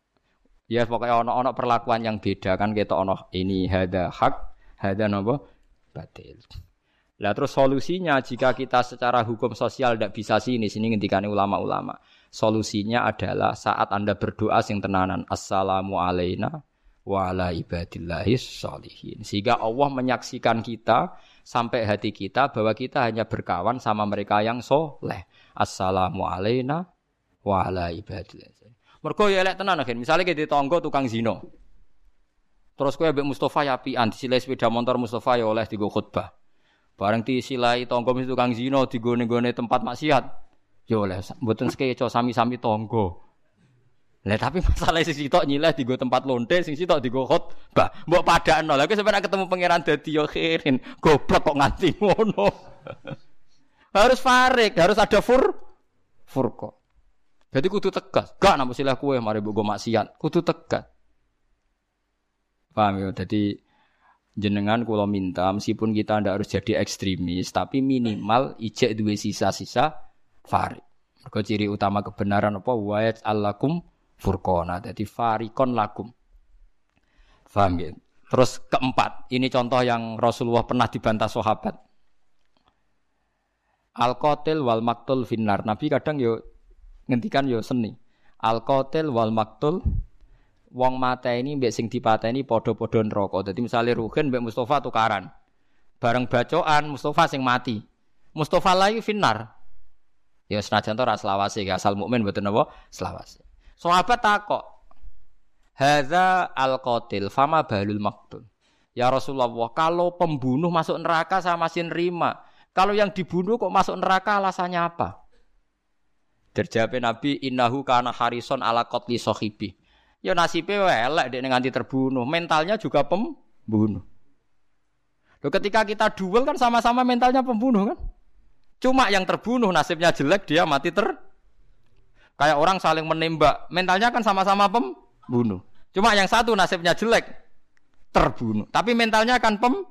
ya pokoknya ono ono perlakuan yang beda kan kita ono ini hada hak, hada nopo batil. Lah terus solusinya jika kita secara hukum sosial tidak bisa sini sini ngendikane ulama-ulama. Solusinya adalah saat Anda berdoa sing tenanan assalamu alaina wa. Sehingga Allah menyaksikan kita sampai hati kita bahwa kita hanya berkawan sama mereka yang soleh. Assalamu alaina wa. Mergo ya elek tenan akhir. Misalnya kita tonggo tukang zino. Terus kowe ambek Mustafa ya apian disilai sepeda motor Mustafa ya oleh digo khutbah. Bareng disilai tonggo mesti tukang zino digone-gone tempat maksiat. Ya oleh mboten sekeco sami-sami tonggo. Lah tapi masalah sing sitok nyileh digo tempat lonte, sing sitok digo khotbah. Mbok padakno. Lah kowe sampeyan ketemu pangeran dadi yo khirin. Goblok kok nganti ngono. [laughs] harus farik, harus ada fur furko. Jadi kudu tegas. Gak nampu silah kue mari mbok maksiat. Kudu tegas. Paham ya? Jadi jenengan kula minta meskipun kita ndak harus jadi ekstremis, tapi minimal ijek duwe sisa-sisa farik. Mergo ciri utama kebenaran apa? Wa alakum furqona. Jadi farikon lakum. Faham ya? Terus keempat, ini contoh yang Rasulullah pernah dibantah sahabat. Al qatil wal maktul finnar. Nabi kadang yo ngendikan yo seni. Al qatil wal maktul wong mata ini mbek sing dipateni padha-padha neraka. Dadi misale Ruhin mbek Mustafa tukaran. Bareng bacoan Mustafa sing mati. Mustafa lagi finnar. Ya senajan to ra selawase asal mukmin mboten napa selawase. Sahabat takok, Hadza al-qatil fama balul maktul. Ya Rasulullah, kalau pembunuh masuk neraka saya masih nerima. Kalau yang dibunuh kok masuk neraka alasannya apa? Terjawab Nabi, innahu kana harison ala qatli sahibi. Ya nasibnya elek dia nganti terbunuh. Mentalnya juga pembunuh. Loh, ketika kita duel kan sama-sama mentalnya pembunuh kan? Cuma yang terbunuh nasibnya jelek dia mati ter Kayak orang saling menembak, mentalnya kan sama-sama pembunuh. Cuma yang satu nasibnya jelek, terbunuh. Tapi mentalnya kan pem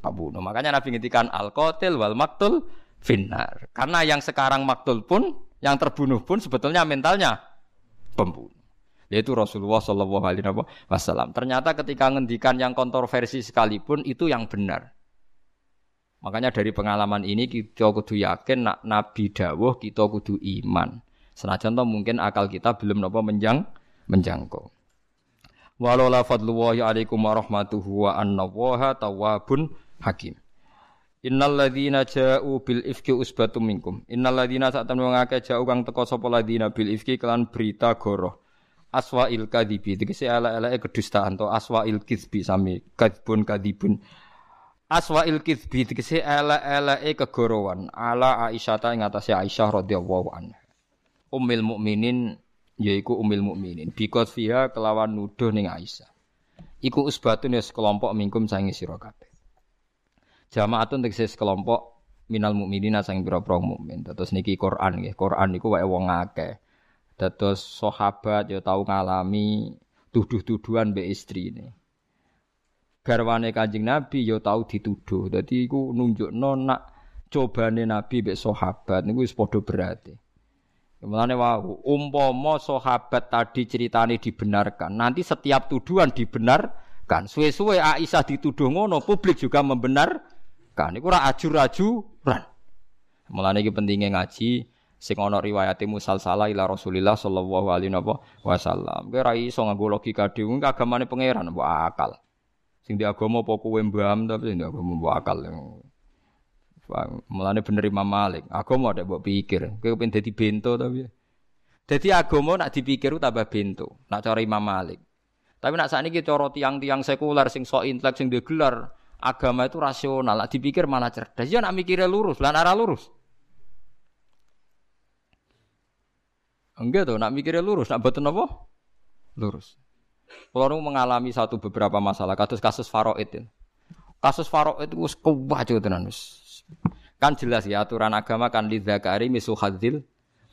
pembunuh. Makanya Nabi ngintikan al-qatil wal maktul finnar. Karena yang sekarang maktul pun, yang terbunuh pun sebetulnya mentalnya pembunuh. Yaitu Rasulullah Shallallahu Alaihi Wasallam. Ternyata ketika ngendikan yang kontroversi sekalipun itu yang benar. Makanya dari pengalaman ini kita kudu yakin nak Nabi dawuh kita kudu iman. Senajan to mungkin akal kita belum nopo menjang menjangkau. Walau la fadlullahi alaikum warahmatuhu wa anna waha tawabun hakim. Innal ladzina ja'u bil ifki usbatum minkum. Innal ladzina saat temen ngake ja'u kang teko sapa ladzina bil ifki kelan berita goroh. aswail kadibi tegese ala-alake kedustaan to. Aswail kizbi sami. Kadbun kadibun aswail kizbi. Tegese ala-alake kegorowan ala Aisyah ta ing atase Aisyah radhiyallahu anha. Ummul mukminin yaiku ummul mukminin bikos fiha kelawan nuduh ning Aisyah. Iku usbatun ya sekelompok mingkum sangi sira kabeh jamaatun tegese sekelompok minal mukminina sang pira-pira mukmin terus niki Quran nggih Quran niku wae wong akeh Dados sahabat ya tau ngalami tuduh-tuduhan mbek istrine. Garwane Kanjeng Nabi ya tau dituduh. Dadi iku nunjukno nak cobane Nabi mbek sahabat niku wis padha berarti. Mulane wau umpama sahabat tadi ceritane dibenarkan, nanti setiap tuduhan dibenarkan. Suwe-suwe Aisyah dituduh ngono, publik juga membenarkan. Iku ora ajur-ajuran. Mulane iki pentingnya ngaji sing ana riwayate musalsala ila Rasulillah sallallahu alaihi wasallam. Kowe ra iso nganggo logika dhewe agamane pangeran mbok akal. Sing di agama apa kowe mbaham tapi sing di agama mbok akal. Mulane bener Imam Malik, agama ada mbok pikir. Kowe pengen dadi bento tapi. Dadi agama nak dipikir tambah bento, nak cara Imam Malik. Tapi nak sakniki cara tiang-tiang sekuler sing sok intelek sing gelar agama itu rasional, nak dipikir malah cerdas. Ya nak mikirnya lurus, lan arah lurus. Enggak tuh, nak mikirnya lurus, nak betul apa? Lurus. Kalau mengalami satu beberapa masalah, kasus kasus faroid itu. Kasus faroid itu kewajo tenan Kan jelas ya aturan agama kan di zakari misu hadil.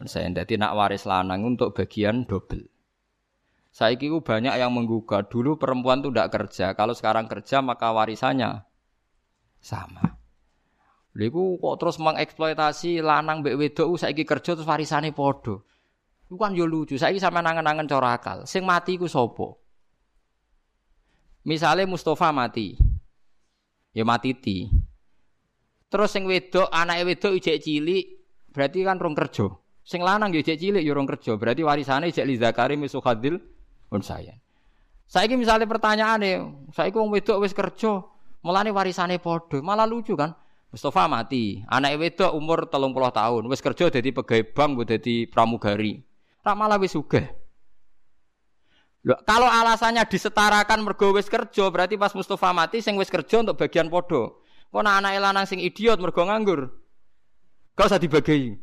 Saya jadi nak waris lanang untuk bagian double. Saya kira banyak yang menggugat. Dulu perempuan tuh tidak kerja. Kalau sekarang kerja maka warisannya sama. Lalu kok terus mengeksploitasi lanang mbek wedok saiki kerja terus warisane podo. Iku kan yo lucu. Saiki sama nangen-nangen cara akal. Sing mati iku sapa? Misale Mustafa mati. Ya mati ti. Terus sing wedok, anake wedok ijek cilik, berarti kan rong kerja. Sing lanang ya ijek cilik ya rong kerja. Berarti warisane ijek li zakari misuhadil unsayan. Saiki misalnya pertanyaane, saiki wong wedok wis kerja, mulane warisane padha. Malah lucu kan? Mustafa mati, anak wedok umur telung puluh tahun, wis kerja jadi pegawai bank, jadi pramugari. Rak malah wis. Loh, kalau alasannya disetarakan mergo wis kerja, berarti pas Mustafa mati sing wis kerja untuk bagian podo. Kok anak lanang sing idiot mergo nganggur. Gak usah dibagi.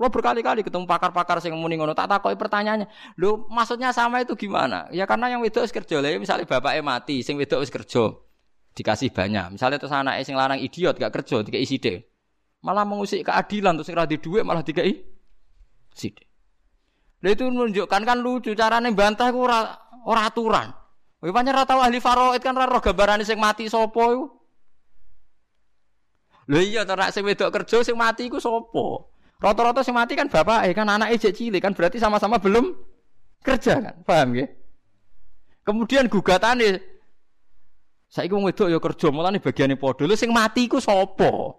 Lo berkali-kali ketemu pakar-pakar sing muni ngono, tak takoki pertanyaannya. Lho, maksudnya sama itu gimana? Ya karena yang wedok wis kerja. Lah misalnya bapaknya mati, sing wedok wis kerja. Dikasih banyak. Misalnya terus anaknya sing lanang idiot gak kerja, dikai sithik. Malah mengusik keadilan terus sing ra duit malah dikai sithik. Lha itu menunjukkan kan lucu carane bantah ku ora ora aturan. Kowe pancen ora tau ahli faraid kan ora roh gambarane sing mati sapa iku. Lha iya nek sing wedok kerja sing mati iku sapa? Rata-rata sing mati kan bapak kan anaknya jek cilik kan berarti sama-sama belum kerja kan. Paham nggih? Kemudian gugatane saiki wong wedok ya kerja mulane bagiane padha. Lha sing mati iku sapa?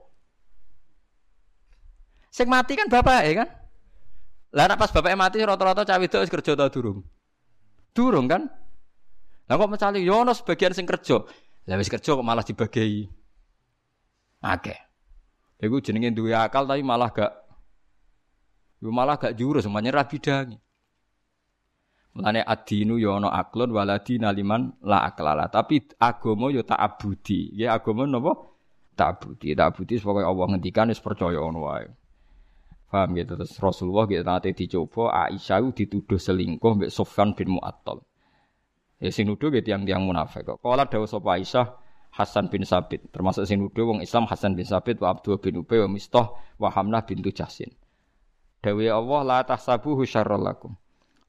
Sing mati kan bapak kan? Lah nek pas bapaknya mati rata-rata cawe itu kerja ta durung? Durung kan? Lah kok mencali yo ono sebagian sing kerja. Lah wis kerja kok malah dibagi. Oke. Iku jenenge duwe akal tapi malah gak Yo malah gak jurus semuanya ra bidangi. Mulane adinu yo ana aklon waladi naliman la aklala. Tapi agama yo tak abudi. Ya agama napa? Tak abudi. Tak abudi pokoke Allah ngendikan wis percaya ngono wae. Paham gitu terus Rasulullah gitu nanti dicoba Aisyah dituduh selingkuh mbek Sofyan bin Mu'attal. Ya sing nuduh gitu yang tiang munafik kok. Kala dawuh sapa Aisyah Hasan bin Sabit termasuk sing nuduh wong Islam Hasan bin Sabit wa Abdul bin Ubay wa Mistah wa Hamnah bintu Jasin. Dawe Allah la tahsabuhu syarrul lakum.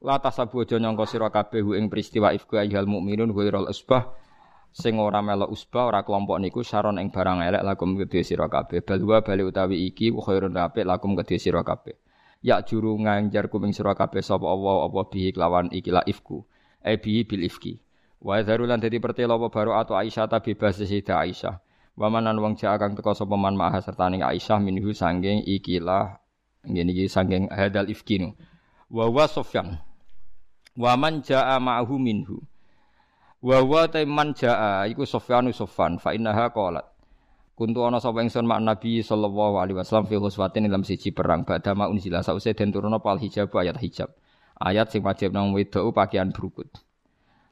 La tahsabu aja nyangka sira kabeh ing peristiwa ifku ayyuhal mukminun ghairul usbah. Sing ora melok usba ora kelompok niku saron ing barang elek lakum kedhe sira kabeh. Balwa bali utawi iki khairun apik lakum kedhe sira kabeh. Ya juru nganjar kuming sira kabeh sapa Allah apa bihi iki la ifku? E bihi bil ifki. Wa zarulan dadi pertelo apa baru atau Aisyah ta bebas Sayyidah Aisyah. Wa manan wong jek kang teka sapa man maha sertane Aisyah minhu sanging ikilah ngene iki sanging hadal ifkinu wa wa Sufyan wa man jaa ma'hu minhu Wa wa man jaa iku Sufyanu Sufyan fa innaha qalat. Kuntu ana sapa ingsun mak Nabi sallallahu alaihi wasallam fi huswatin dalam siji perang badama unzila sause den turuna pal hijab ayat hijab. Ayat sing wajib nang wedok pakaian berukut.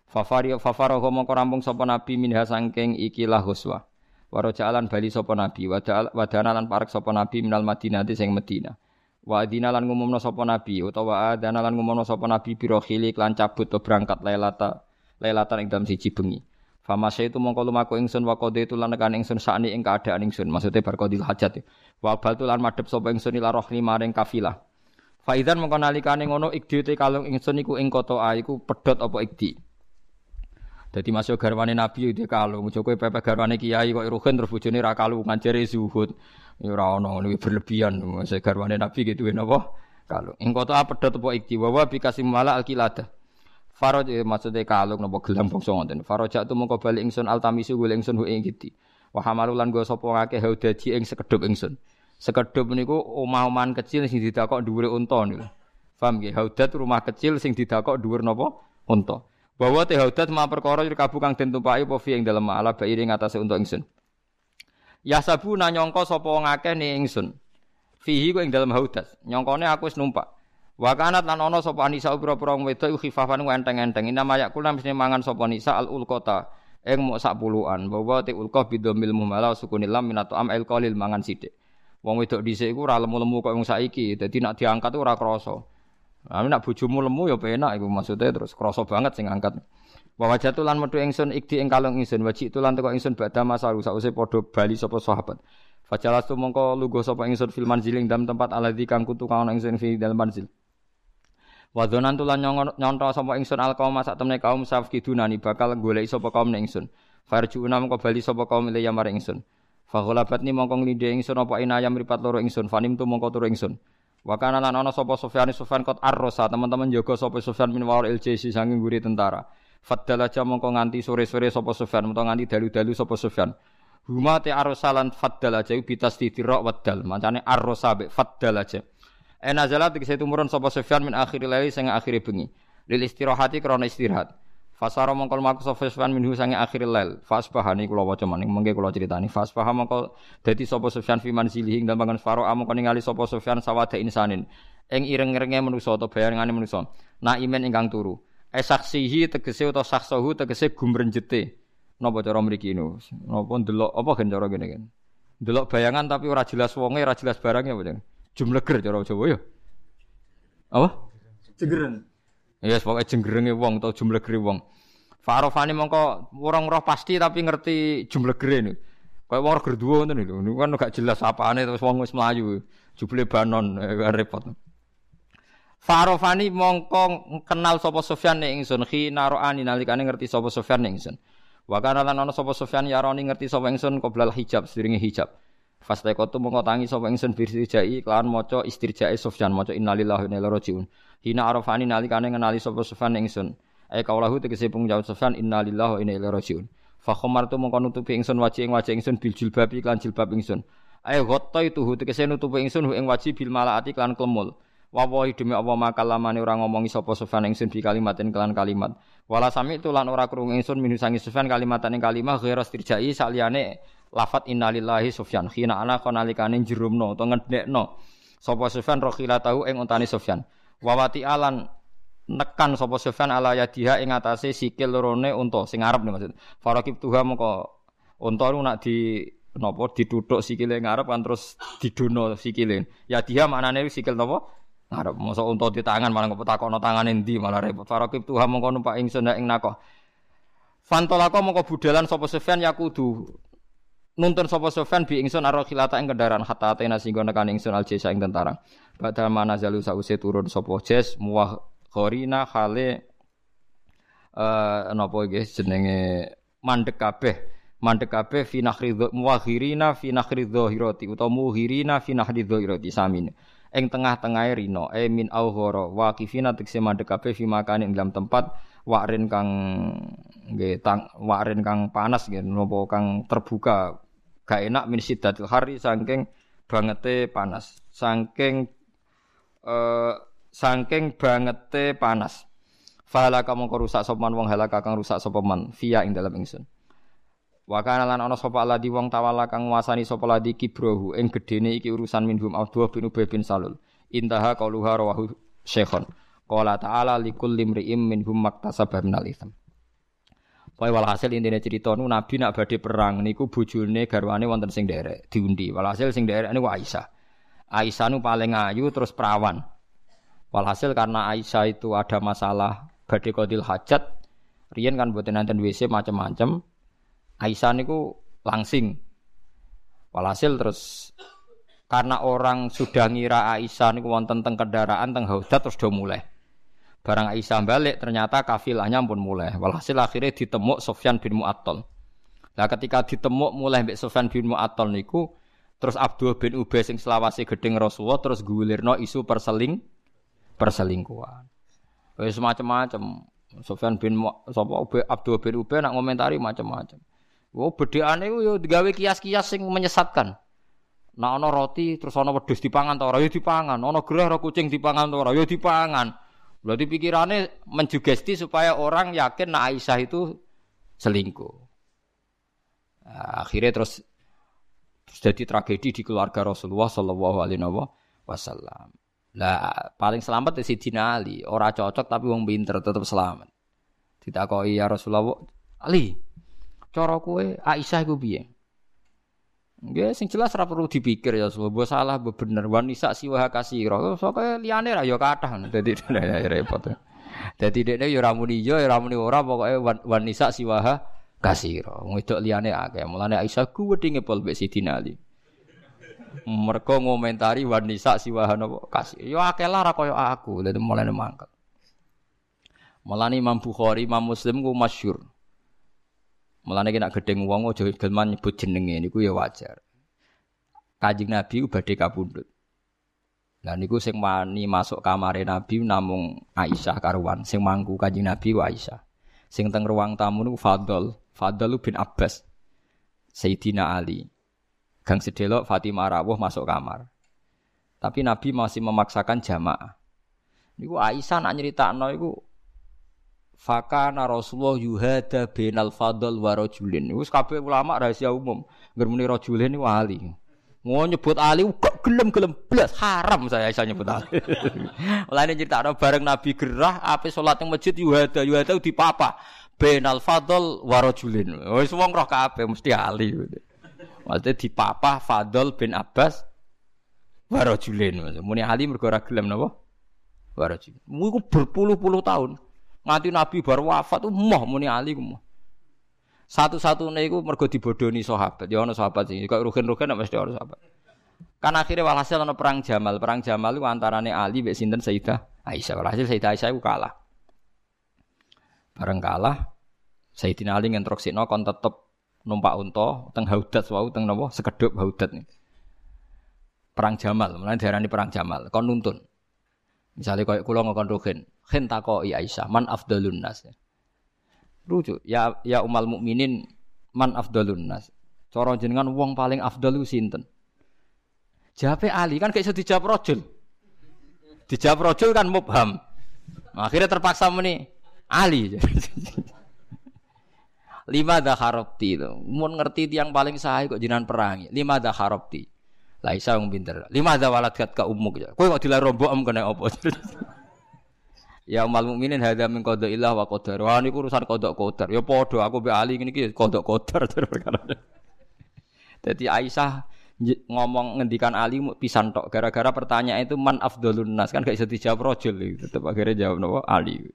Fafari fafaro mongko rampung sapa nabi minha sangking ikilah huswa. Waro jalan bali sapa nabi wadana lan parek sapa nabi minal Madinah sing Madinah. Wa adina lan ngumumno sapa nabi utawa adana lan ngumumno sapa nabi biro khili lan cabut to berangkat lailata lailatan ing dalam siji bengi. Fama itu mongko lumaku ingsun wa qade itu lan nekan ingsun sakni ing keadaan ingsun. Maksudnya bar qadil hajat. Wa bal lan madhep sapa ingsun ila rohli maring kafilah. Faidan mongko nalikane ngono ikdi te kalung ingsun iku ing kota a iku pedhot apa ikdi. Dadi masuk garwane Nabi itu kalung, Joko pepe garwane kiai kok rugen terus bojone ra kalungan jere zuhud. Ora ono ini berlebihan. Masuk garwane Nabi gitu napa? Kalung. Ing kota apa pedhot apa iki wa bi kasim mala alkilada. Faraj eh, maksudnya kalung napa gelam bangsa ngoten. Faraj tu mongko bali ingsun altamisu gule ingsun hu ing giti. Wa hamalu lan go sapa ngake haudaji ing sekedhup ingsun. Sekedhup niku omah-omahan kecil sing didakok dhuwure unta niku. Paham nggih? Haudat rumah kecil sing didakok dhuwur napa? Unta. Bahwa teh haudat ma perkara kabu kang den tumpaki apa fi ing dalem ala bairi ngatasé untuk ingsun. Ya sabu nanyangka sapa wong akeh ni ingsun. Fihi ku ing dalem haudat. Nyongkone aku wis numpak. Wa kanat lan ana sapa Anisa pira-pira wong wedok khifafan enteng-enteng. Ina mayak kula mesti mangan sapa Nisa al ulqata ing mok sak puluhan. Bahwa te ulqah bidomil muhmala sukunil lam minato am el qalil mangan sithik. Wong wedok dhisik iku ora lemu-lemu kok wong saiki. Dadi nak diangkat ora krasa. Ame nak bojomu lemu ya penak iku maksudnya terus krasa banget sing angkat. Wa wajatu lan metu ingsun ikdi ing kalung ingsun waji itu lan teko ingsun badha masaru sause padha bali sapa sahabat. Mongko lugo sapa ingsun fil manziling dalam tempat aladzi kang kutu kang ana ingsun fi dalam manzil. Wa dzonan tulan nyonto sapa ingsun alqaum sak temne kaum safkidunani bakal golek sapa kaum ning ingsun. Farjuuna mongko bali sapa kaum le yamar ingsun. Fa ghalabat ni mongko nglindhe ingsun apa inayam ripat loro ingsun fanim tu mongko turu ingsun. Wa kana lan ana sapa Sufyan Sufyan kot arrosa teman-teman jaga sapa Sufyan min LJC sanging guri tentara. Faddal aja mongko nganti sore-sore sapa Sufyan utawa nganti dalu-dalu sapa Sufyan. Huma te arrosalan faddal aja bitas titirok waddal. Mancane arrosa be faddal aja. Ena zalat tegese tumurun sapa Sufyan min akhir laili sing akhire bengi. Lil istirahati krana istirahat. Fasara mongko maku sapa Sufyan minhu sange akhir lail. Fasbahani kula waca maning mengke kula critani. Fasbah mongko dadi sapa Sufyan fi manzilihi ing dalem faro mongko ningali sapa Sufyan sawada insanin. Ing ireng-irenge manusa utawa bayangane manusa. Na imen ingkang turu. Esaksihi tegese utawa saksohu tegese gumrenjete. Napa cara mriki ini? Napa ndelok apa gen cara ngene kan? Ndelok bayangan tapi ora jelas wonge, ora jelas barangnya apa Jumleger cara Jawa ya. Apa? Jenggereng. Ya yes, pokoknya jenggerenge wong atau jumlah gere wong. Farofani mongko orang roh pasti tapi ngerti jumlah gere ini. Kayak wong roh dua ngoten lho. Niku kan gak jelas apane terus wong wis mlayu. Jubile banon eh, repot. Farofani mongko kenal sapa Sofyan ning ingsun khina ro'ani nalikane ngerti sapa Sofyan ning ingsun. Wa kana lan ana sapa Sofyan yaroni ngerti sapa ingsun qoblal hijab sedringe hijab. Fastaikotu mongko tangi sapa ingsun birjai kelawan maca istirjae Sofyan maca innalillahi wa inna ilaihi rajiun. Hina arafani nalikane ngenali sapa Sofyan ingsun. Ai kaulahu tegese pung jawab Sofyan innalillahi wa inna ilaihi rajiun. Fa khamartu mongko nutupi ingsun wajih ing wajih ingsun bil jilbab iklan jilbab ingsun. Ai itu tegese nutupi ingsun ing wajih bil malaati klan klemul. Wawahi demi Allah maka lamane ora ngomongi sapa Sufyan ingsun bi kalimatin kelan kalimat. Wala sami itu lan ora krungu ingsun minu sangi Sufyan kalimatan ing kalimah ghairas tirjai saliyane lafat innalillahi Sufyan. Khina ana konalikane jerumno utawa ngedekno sapa Sufyan rokhila tahu ing untane Sufyan. Wawati alan nekan sapa Sufyan ala yadiha ing atase sikil lorone unta sing nih maksud. Farakib tuha moko unta nak di napa dituthuk sikile ngarep kan terus didono sikile. Yadiha maknane sikil napa ngarep mosok unta di tangan malah kok takono tangane ndi malah repot farakib tuha moko numpak ingsun ing nakoh Fantolako mongko budalan sapa Sufyan yakudu nuntun sapa Sofyan bi ingsun aro khilata ing kendaraan hatta atena singgo nekan ingsun al jesa ing tentara. Badal mana zalu sause turun sapa jes muwah khorina khale eh napa iki jenenge mandek kabeh. Mandek kabeh fi nakhri muwahirina fi nakhri dhahirati utawa muhirina fi nakhri dhahirati samin. Ing tengah-tengahe rino. E min aughara waqifina tekse mandek kabeh fi makane ing dalam tempat. Wakrin kang nggih tang wakrin kang panas nggih napa kang terbuka. Gak enak min siddatil hari saking bangete panas. Saking eh saking bangete panas. Fala kamu rusak sopan wong halaka kang rusak sapa man. Via ing dalam ingsun. Wa kana lan ana sapa ladi wong tawala kang nguasani sapa ladi kibrohu ing gedene iki urusan minhum Abdullah bin Ubay bin Salul. Intaha qauluha rawahu Syekhon. Qala ta'ala likulli imri'im minhum maktasaba minal itsm. Pokoke walhasil intine cerita nu Nabi nak badhe perang niku bojone garwane wonten sing derek diundi. Walhasil sing derek niku Aisyah. Aisyah nu paling ayu terus perawan. Walhasil karena Aisyah itu ada masalah badhe qadil hajat, riyen kan mboten nanten WC macam-macam. Aisyah niku langsing. Walhasil terus karena orang sudah ngira Aisyah niku wonten teng kendaraan teng haudat terus do mulai. Barang Aisyah balik ternyata kafilahnya pun mulai. Walhasil akhirnya ditemuk Sofyan bin Mu'attal. Nah ketika ditemuk mulai Mbak Sofyan bin Mu'attal niku terus Abdul bin Ubay sing selawasi gedeng Rasulullah terus gulirno isu perseling perselingkuhan. Wis macam-macam. Sofyan bin sapa Abdul bin Ubay nak ngomentari macam-macam. Oh bedheane ku yo digawe kias-kias sing menyesatkan. Nah ana roti terus ana wedhus dipangan ta ora yo dipangan, ana gerah ora kucing dipangan ta ora yo dipangan. Berarti pikirannya menjugesti supaya orang yakin nah Aisyah itu selingkuh. Nah, akhirnya terus, terus jadi tragedi di keluarga Rasulullah Shallallahu Alaihi Wasallam. Lah paling selamat di Sidina Ali. Orang cocok tapi wong pinter tetap selamat. Tidak kau ya Rasulullah Ali. Cara kue Aisyah gue biye. Nggih sing jelas ora perlu dipikir ya mbok salah mbok bener wanisa siwa kasira. Soke liyane ra ya kathah dadi [laughs] repot. Dadi dekne ya ora muni ya ora muni ora pokoke wanisa siwa kasira. Wedok liyane akeh. Mulane Aisyah ku wedinge pol mbek Sidina Ali. Mergo ngomentari wanisa siwa napa kasir. Ya akeh lah ra aku. Dadi mulane mangkel. Mulane Imam Bukhari, Imam Muslim ku masyhur. Mulane nek gedeng wong aja gelman nyebut jenenge niku ya wajar. Kanjeng Nabi badhe kapundhut. Lah niku sing wani masuk kamare Nabi namung Aisyah karuan, sing mangku Kanjeng Nabi wa Aisyah. Sing teng ruang tamu niku Fadl, Fadl bin Abbas. Sayyidina Ali. Gang sedelok Fatimah rawuh masuk kamar. Tapi Nabi masih memaksakan jamaah. Niku Aisyah nak nyeritakno iku Fakana Rasulullah yuhada binal fadl wa rajulin. Wis kabeh ulama rahasia umum. Ngermuni rajulin niku ali. Mau nyebut Ali kok gelem-gelem blas haram saya bisa nyebut Ali. Mulane [laughs] cerita bareng Nabi gerah ape salat ning masjid yuhada yuhada di papa binal fadl wa rajulin. Wis wong roh kabeh mesti Ali. Maksudnya di papa Fadl bin Abbas wa rajulin. Muni Ali mergo ora gelem napa? Wa rajulin. Iku berpuluh-puluh tahun. Nganti Nabi baru wafat tuh moh muni Ali ku Satu-satunya itu mergo dibodoni sahabat. Ya ono sahabat sih. Kok rugen-rugen mesti ono sahabat. Kan akhirnya walhasil ono perang Jamal. Perang Jamal itu antarane Ali mbek sinten Sayyidah Aisyah. Walhasil Sayyidah Aisyah itu kalah. Bareng kalah Sayyidina Ali ngentroksino kon tetep numpak unta teng Haudat wau teng napa sekedhop Haudat nih. Perang Jamal, mulai diarani perang Jamal. Kon nuntun. Misalnya kayak kulo ngokon rugen, khen takoi Aisyah, man afdalun nas. Lucu, ya ya umal mukminin man afdalun nas. Cara jenengan wong paling afdal ku sinten? Jawabe Ali kan kayak dijawab rojul. Dijawab rojul kan mubham. Akhirnya terpaksa meni Ali. [laughs] Lima dah harapti itu. Mun ngerti tiang paling sahih kok jinan perangi. Lima dah harapti. Lah isa wong pinter. Lima dah walat kat ka umuk ya. Kowe kok dilar rombok em kena apa? [laughs] ya umal mukminin hadza min qada ilah wa qadar. Wah niku urusan qada qadar. Ya padha aku mbek Ali ngene iki qada qadar [laughs] perkara. Dadi Aisyah ngomong ngendikan Ali pisan tok gara-gara pertanyaan itu man afdalun nas kan gak bisa dijawab rojul tetep akhirnya jawab nopo Ali.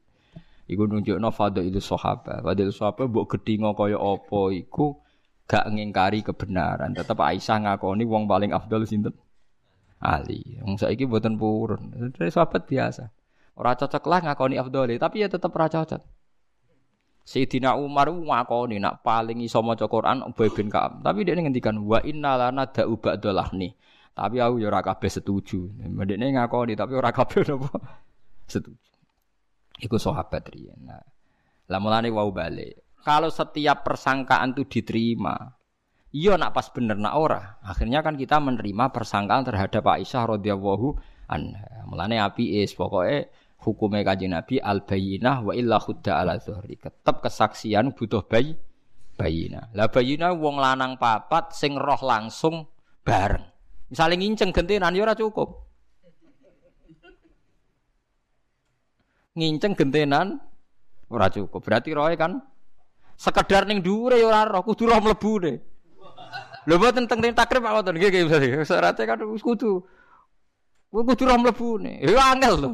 Iku nunjukno itu sahabat. Fadil sahabat mbok gedhinga kaya apa iku gak ngingkari kebenaran. Tetap Aisyah ngakoni wong paling afdal sinten? Ali. Wong saiki mboten purun. Sahabat biasa. Ora cocok lah ngakoni afdal, tapi ya tetap ora cocok. Sayyidina Umar ngakoni nak paling iso maca Quran Ubay bin Ka'ab. Tapi dia ngendikan wa inna lana da'u ba'dalahni. Tapi aku ya ora kabeh setuju. Mendekne ngakoni tapi ora kabeh [laughs] napa setuju. Iku sahabat riyen. Nah, lah mulane wau balik. Kalau setiap persangkaan itu diterima, iya nak pas bener nak ora. Akhirnya kan kita menerima persangkaan terhadap Aisyah radhiyallahu anha. Mulane api is pokoknya hukumnya kajian Nabi al bayinah wa illa khudda ala zuhri. Tetap kesaksian butuh bayi bayinah. Lah bayinah wong lanang papat sing roh langsung bareng. Misalnya nginceng gentenan ya ora cukup. nginceng gentenan ora cukup. Berarti roe kan sekedar ning dhuwure ya ora roh, kudu roh mlebune. Lho mboten teng takrib Pak ngoten nggih nggih syaratnya kan kudu. Kuwi kudu roh mlebune. Ya angel lho.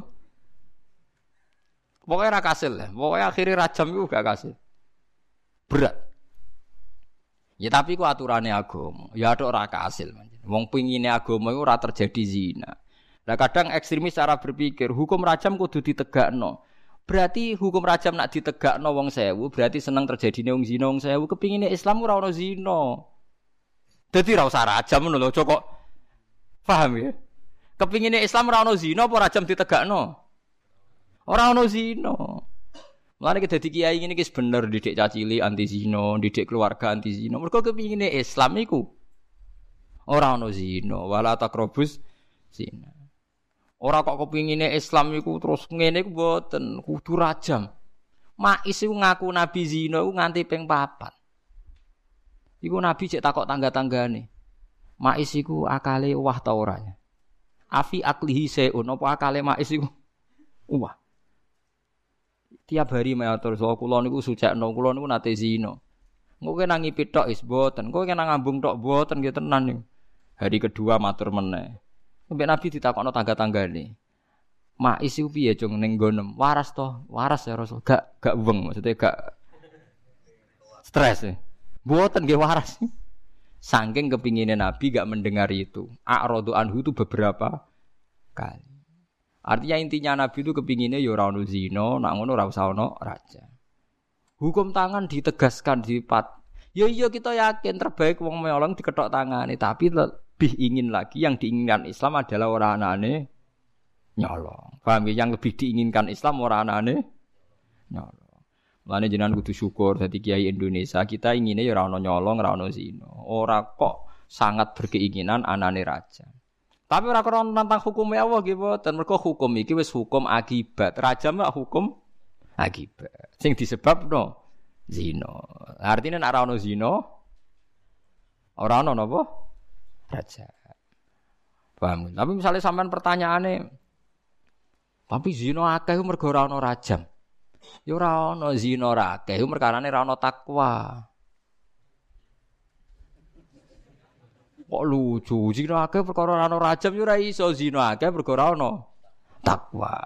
Pokoknya ra kasil lah. Pokoknya akhirnya rajam itu gak kasil. Berat. Ya tapi ku aturannya agama. Ya ada ora kasil. Wong pingine agama itu ora terjadi zina. Nah kadang ekstremis cara berpikir hukum rajam kudu ditegakno. Berarti hukum rajam nak ditegakno wong sewu, berarti seneng terjadi wong zina wong sewu. Kepingine Islam ora ono zina. Dadi ra usah rajam ngono lho, kok paham ya? Kepingine Islam ora ono zina apa rajam ditegakno? Ora ono zina. Mulane kita dadi kiai ngene iki bener didik cacili anti zina, didik keluarga anti zina. Mergo kepingine Islam iku ora ono zina, wala takrobus zina. Ora kok kepingine Islam iku terus ngene iku mboten kudu rajam. Mais iku ngaku nabi zina iku nganti ping papat. Iku nabi cek takok tangga-tanggane. Mais iku akale wah ta oranya. Afi aklihi seun apa akale mais iku wah. Tiap hari matur so kula niku sucekno kula niku nate zina. Engko kena ngipit tok is boten, engko kena ngambung tok boten nggih tenan niku. Hari kedua matur meneh. Sampai Nabi ditakokno tangga-tanggane. Mak isi piye cung ning gonem? Waras toh, waras ya Rasul. Gak gak weng maksudnya gak stres ya. Buatan nggih waras. Saking kepinginnya Nabi gak mendengar itu. A'radu anhu itu beberapa kali. Artinya intinya Nabi itu kepinginnya ya ora ono zina, nak ngono ora usah ono raja. Hukum tangan ditegaskan di pat. Ya iya kita yakin terbaik wong meolong diketok tangane, tapi lebih ingin lagi yang diinginkan Islam adalah orang anane nyolong. Paham ya? Yang lebih diinginkan Islam orang anane nyolong. Mulane jenengan kudu syukur dadi kiai Indonesia, kita inginnya ya ora ono nyolong, ora ono zina. Ora kok sangat berkeinginan anane raja. Tapi ora krono tentang hukum Allah nggih boten. Mergo hukum iki wis hukum akibat. Raja mak hukum akibat. Sing disebabno zina. Artinya nek ora ono zina ora ono napa? raja. Paham? Tapi misalnya sampean pertanyaannya tapi zina akeh mergo ora ana rajam. Ya ora ana zina ora akeh ora ana takwa. Kok lucu, zina akeh perkara ana rajam ya ora iso zina akeh perkara ana takwa.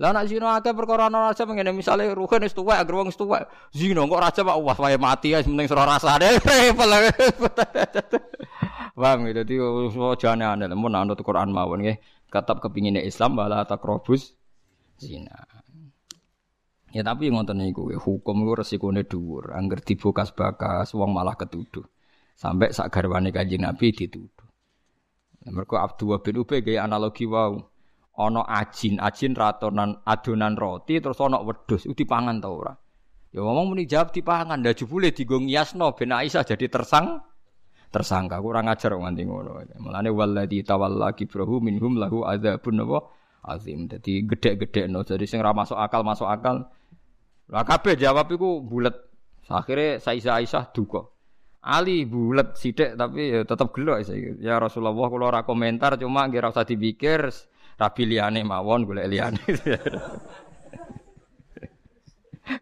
Lah nak zina akeh perkara ana raja ngene misale ruhen wis tuwek agar wong wis tuwek. Zina kok raja pak wah wae mati ya penting sira rasane. [laughs] [laughs] Paham gitu dadi jane aneh mun anut Quran mawon nggih. Katap kepingine Islam bala takrobus zina. Ya tapi ngoten niku hukum iku resikone dhuwur. Angger dibokas-bakas wong malah ketuduh. Sampai sak garwane Kanjeng Nabi dituduh. Mergo Abdullah bin Ubay gaya analogi wau. ana ajin, ajin ratonan adonan roti terus ana wedhus iku dipangan ta ora? Ya ngomong muni jawab dipangan, ndak jebule digo ngiasno ben Aisyah jadi tersang tersangka kurang ajar nganti ngono. Mulane walladzi tawalla kibrahu minhum lahu adzabun apa azim. Dadi gedhe-gedhekno jadi sing ora masuk akal masuk akal. Lah kabeh jawab iku bulet. Akhirnya Sayyidah Aisyah duka. Ali bulet sithik tapi ya tetep gelo ya Rasulullah kula ora komentar cuma nggih ora usah dipikir rabi liyane mawon golek liyane. [laughs]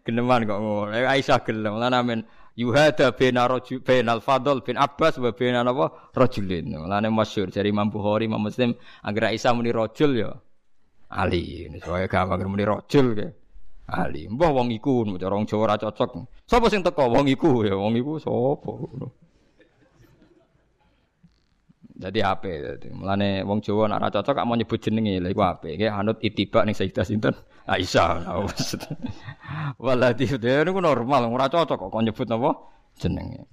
Geneman kok ngono. Aisyah gelem lan amen yuhada bena rajul benal fadl bin Abbas wa bena napa rajulin. Lan masyhur dari Imam Bukhari Imam Muslim agar Aisyah muni rajul ya Ali. Soale gampang muni rajul ke. Ali. Mbah wong iku cara wong Jawa ora cocok. Sapa sing teko wong iku ya wong iku sapa Jadi ape dadi. Mulane wong Jawa nek ora cocok gak mau nyebut jenenge lha iku ape. Nggih anut itibak ning Sayyidah sinten? Aisyah. Waladi dhewe niku normal ora cocok kok nyebut napa jenenge.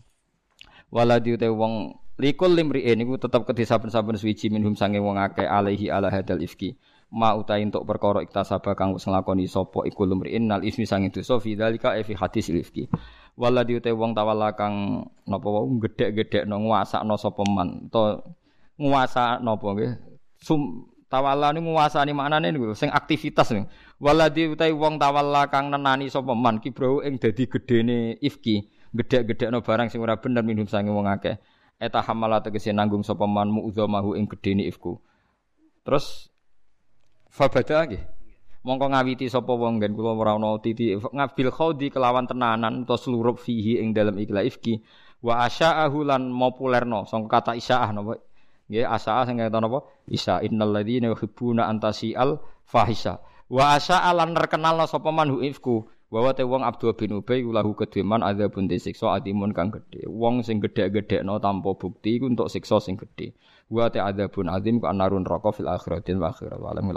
Waladi te wong likul limri'in niku tetep kedhe saben-saben suwiji minhum sange wong akeh alaihi ala hadal ifki. Ma utai untuk perkara iktasaba kang wis nglakoni sapa iku limri'in nal ismi sange dosa fi dzalika fi hadis ifki. Waladi ute wong tawala kang napa wau gedhek-gedhekno nguasakno sapa man. To nguasa napa nggih? Sum tawala niku nguasani maknane niku sing aktivitas niku. Waladi utai wong tawala kang nenani sapa man kibrau ing dadi gedene ifki gedhek-gedhekno barang sing ora bener minum sange wong akeh. Eta hamala tegese nanggung sapa man mu'dzamahu ing gedene ifku terus fabada nggih Mongko ngawiti sapa wong nggen kula ora ana titi ngabil khaudi kelawan tenanan utawa seluruh fihi ing dalam ikla ifki wa asya'ahu lan populerno sangka kata isya'ah napa? Nggih asaa sing kata napa? Isa innal ladzina yuhibbuna antasial fahisha wa asya'a lan terkenal sapa man ifku? Bahwa te wong Abdul bin Ubay lahu kedheman ada pun disiksa adimun kang gedhe. Wong sing gedhe-gedhekno tanpa bukti untuk siksa sing gedhe. Wa pun adim ku anarun roko fil akhiratin wa akhirat wa alam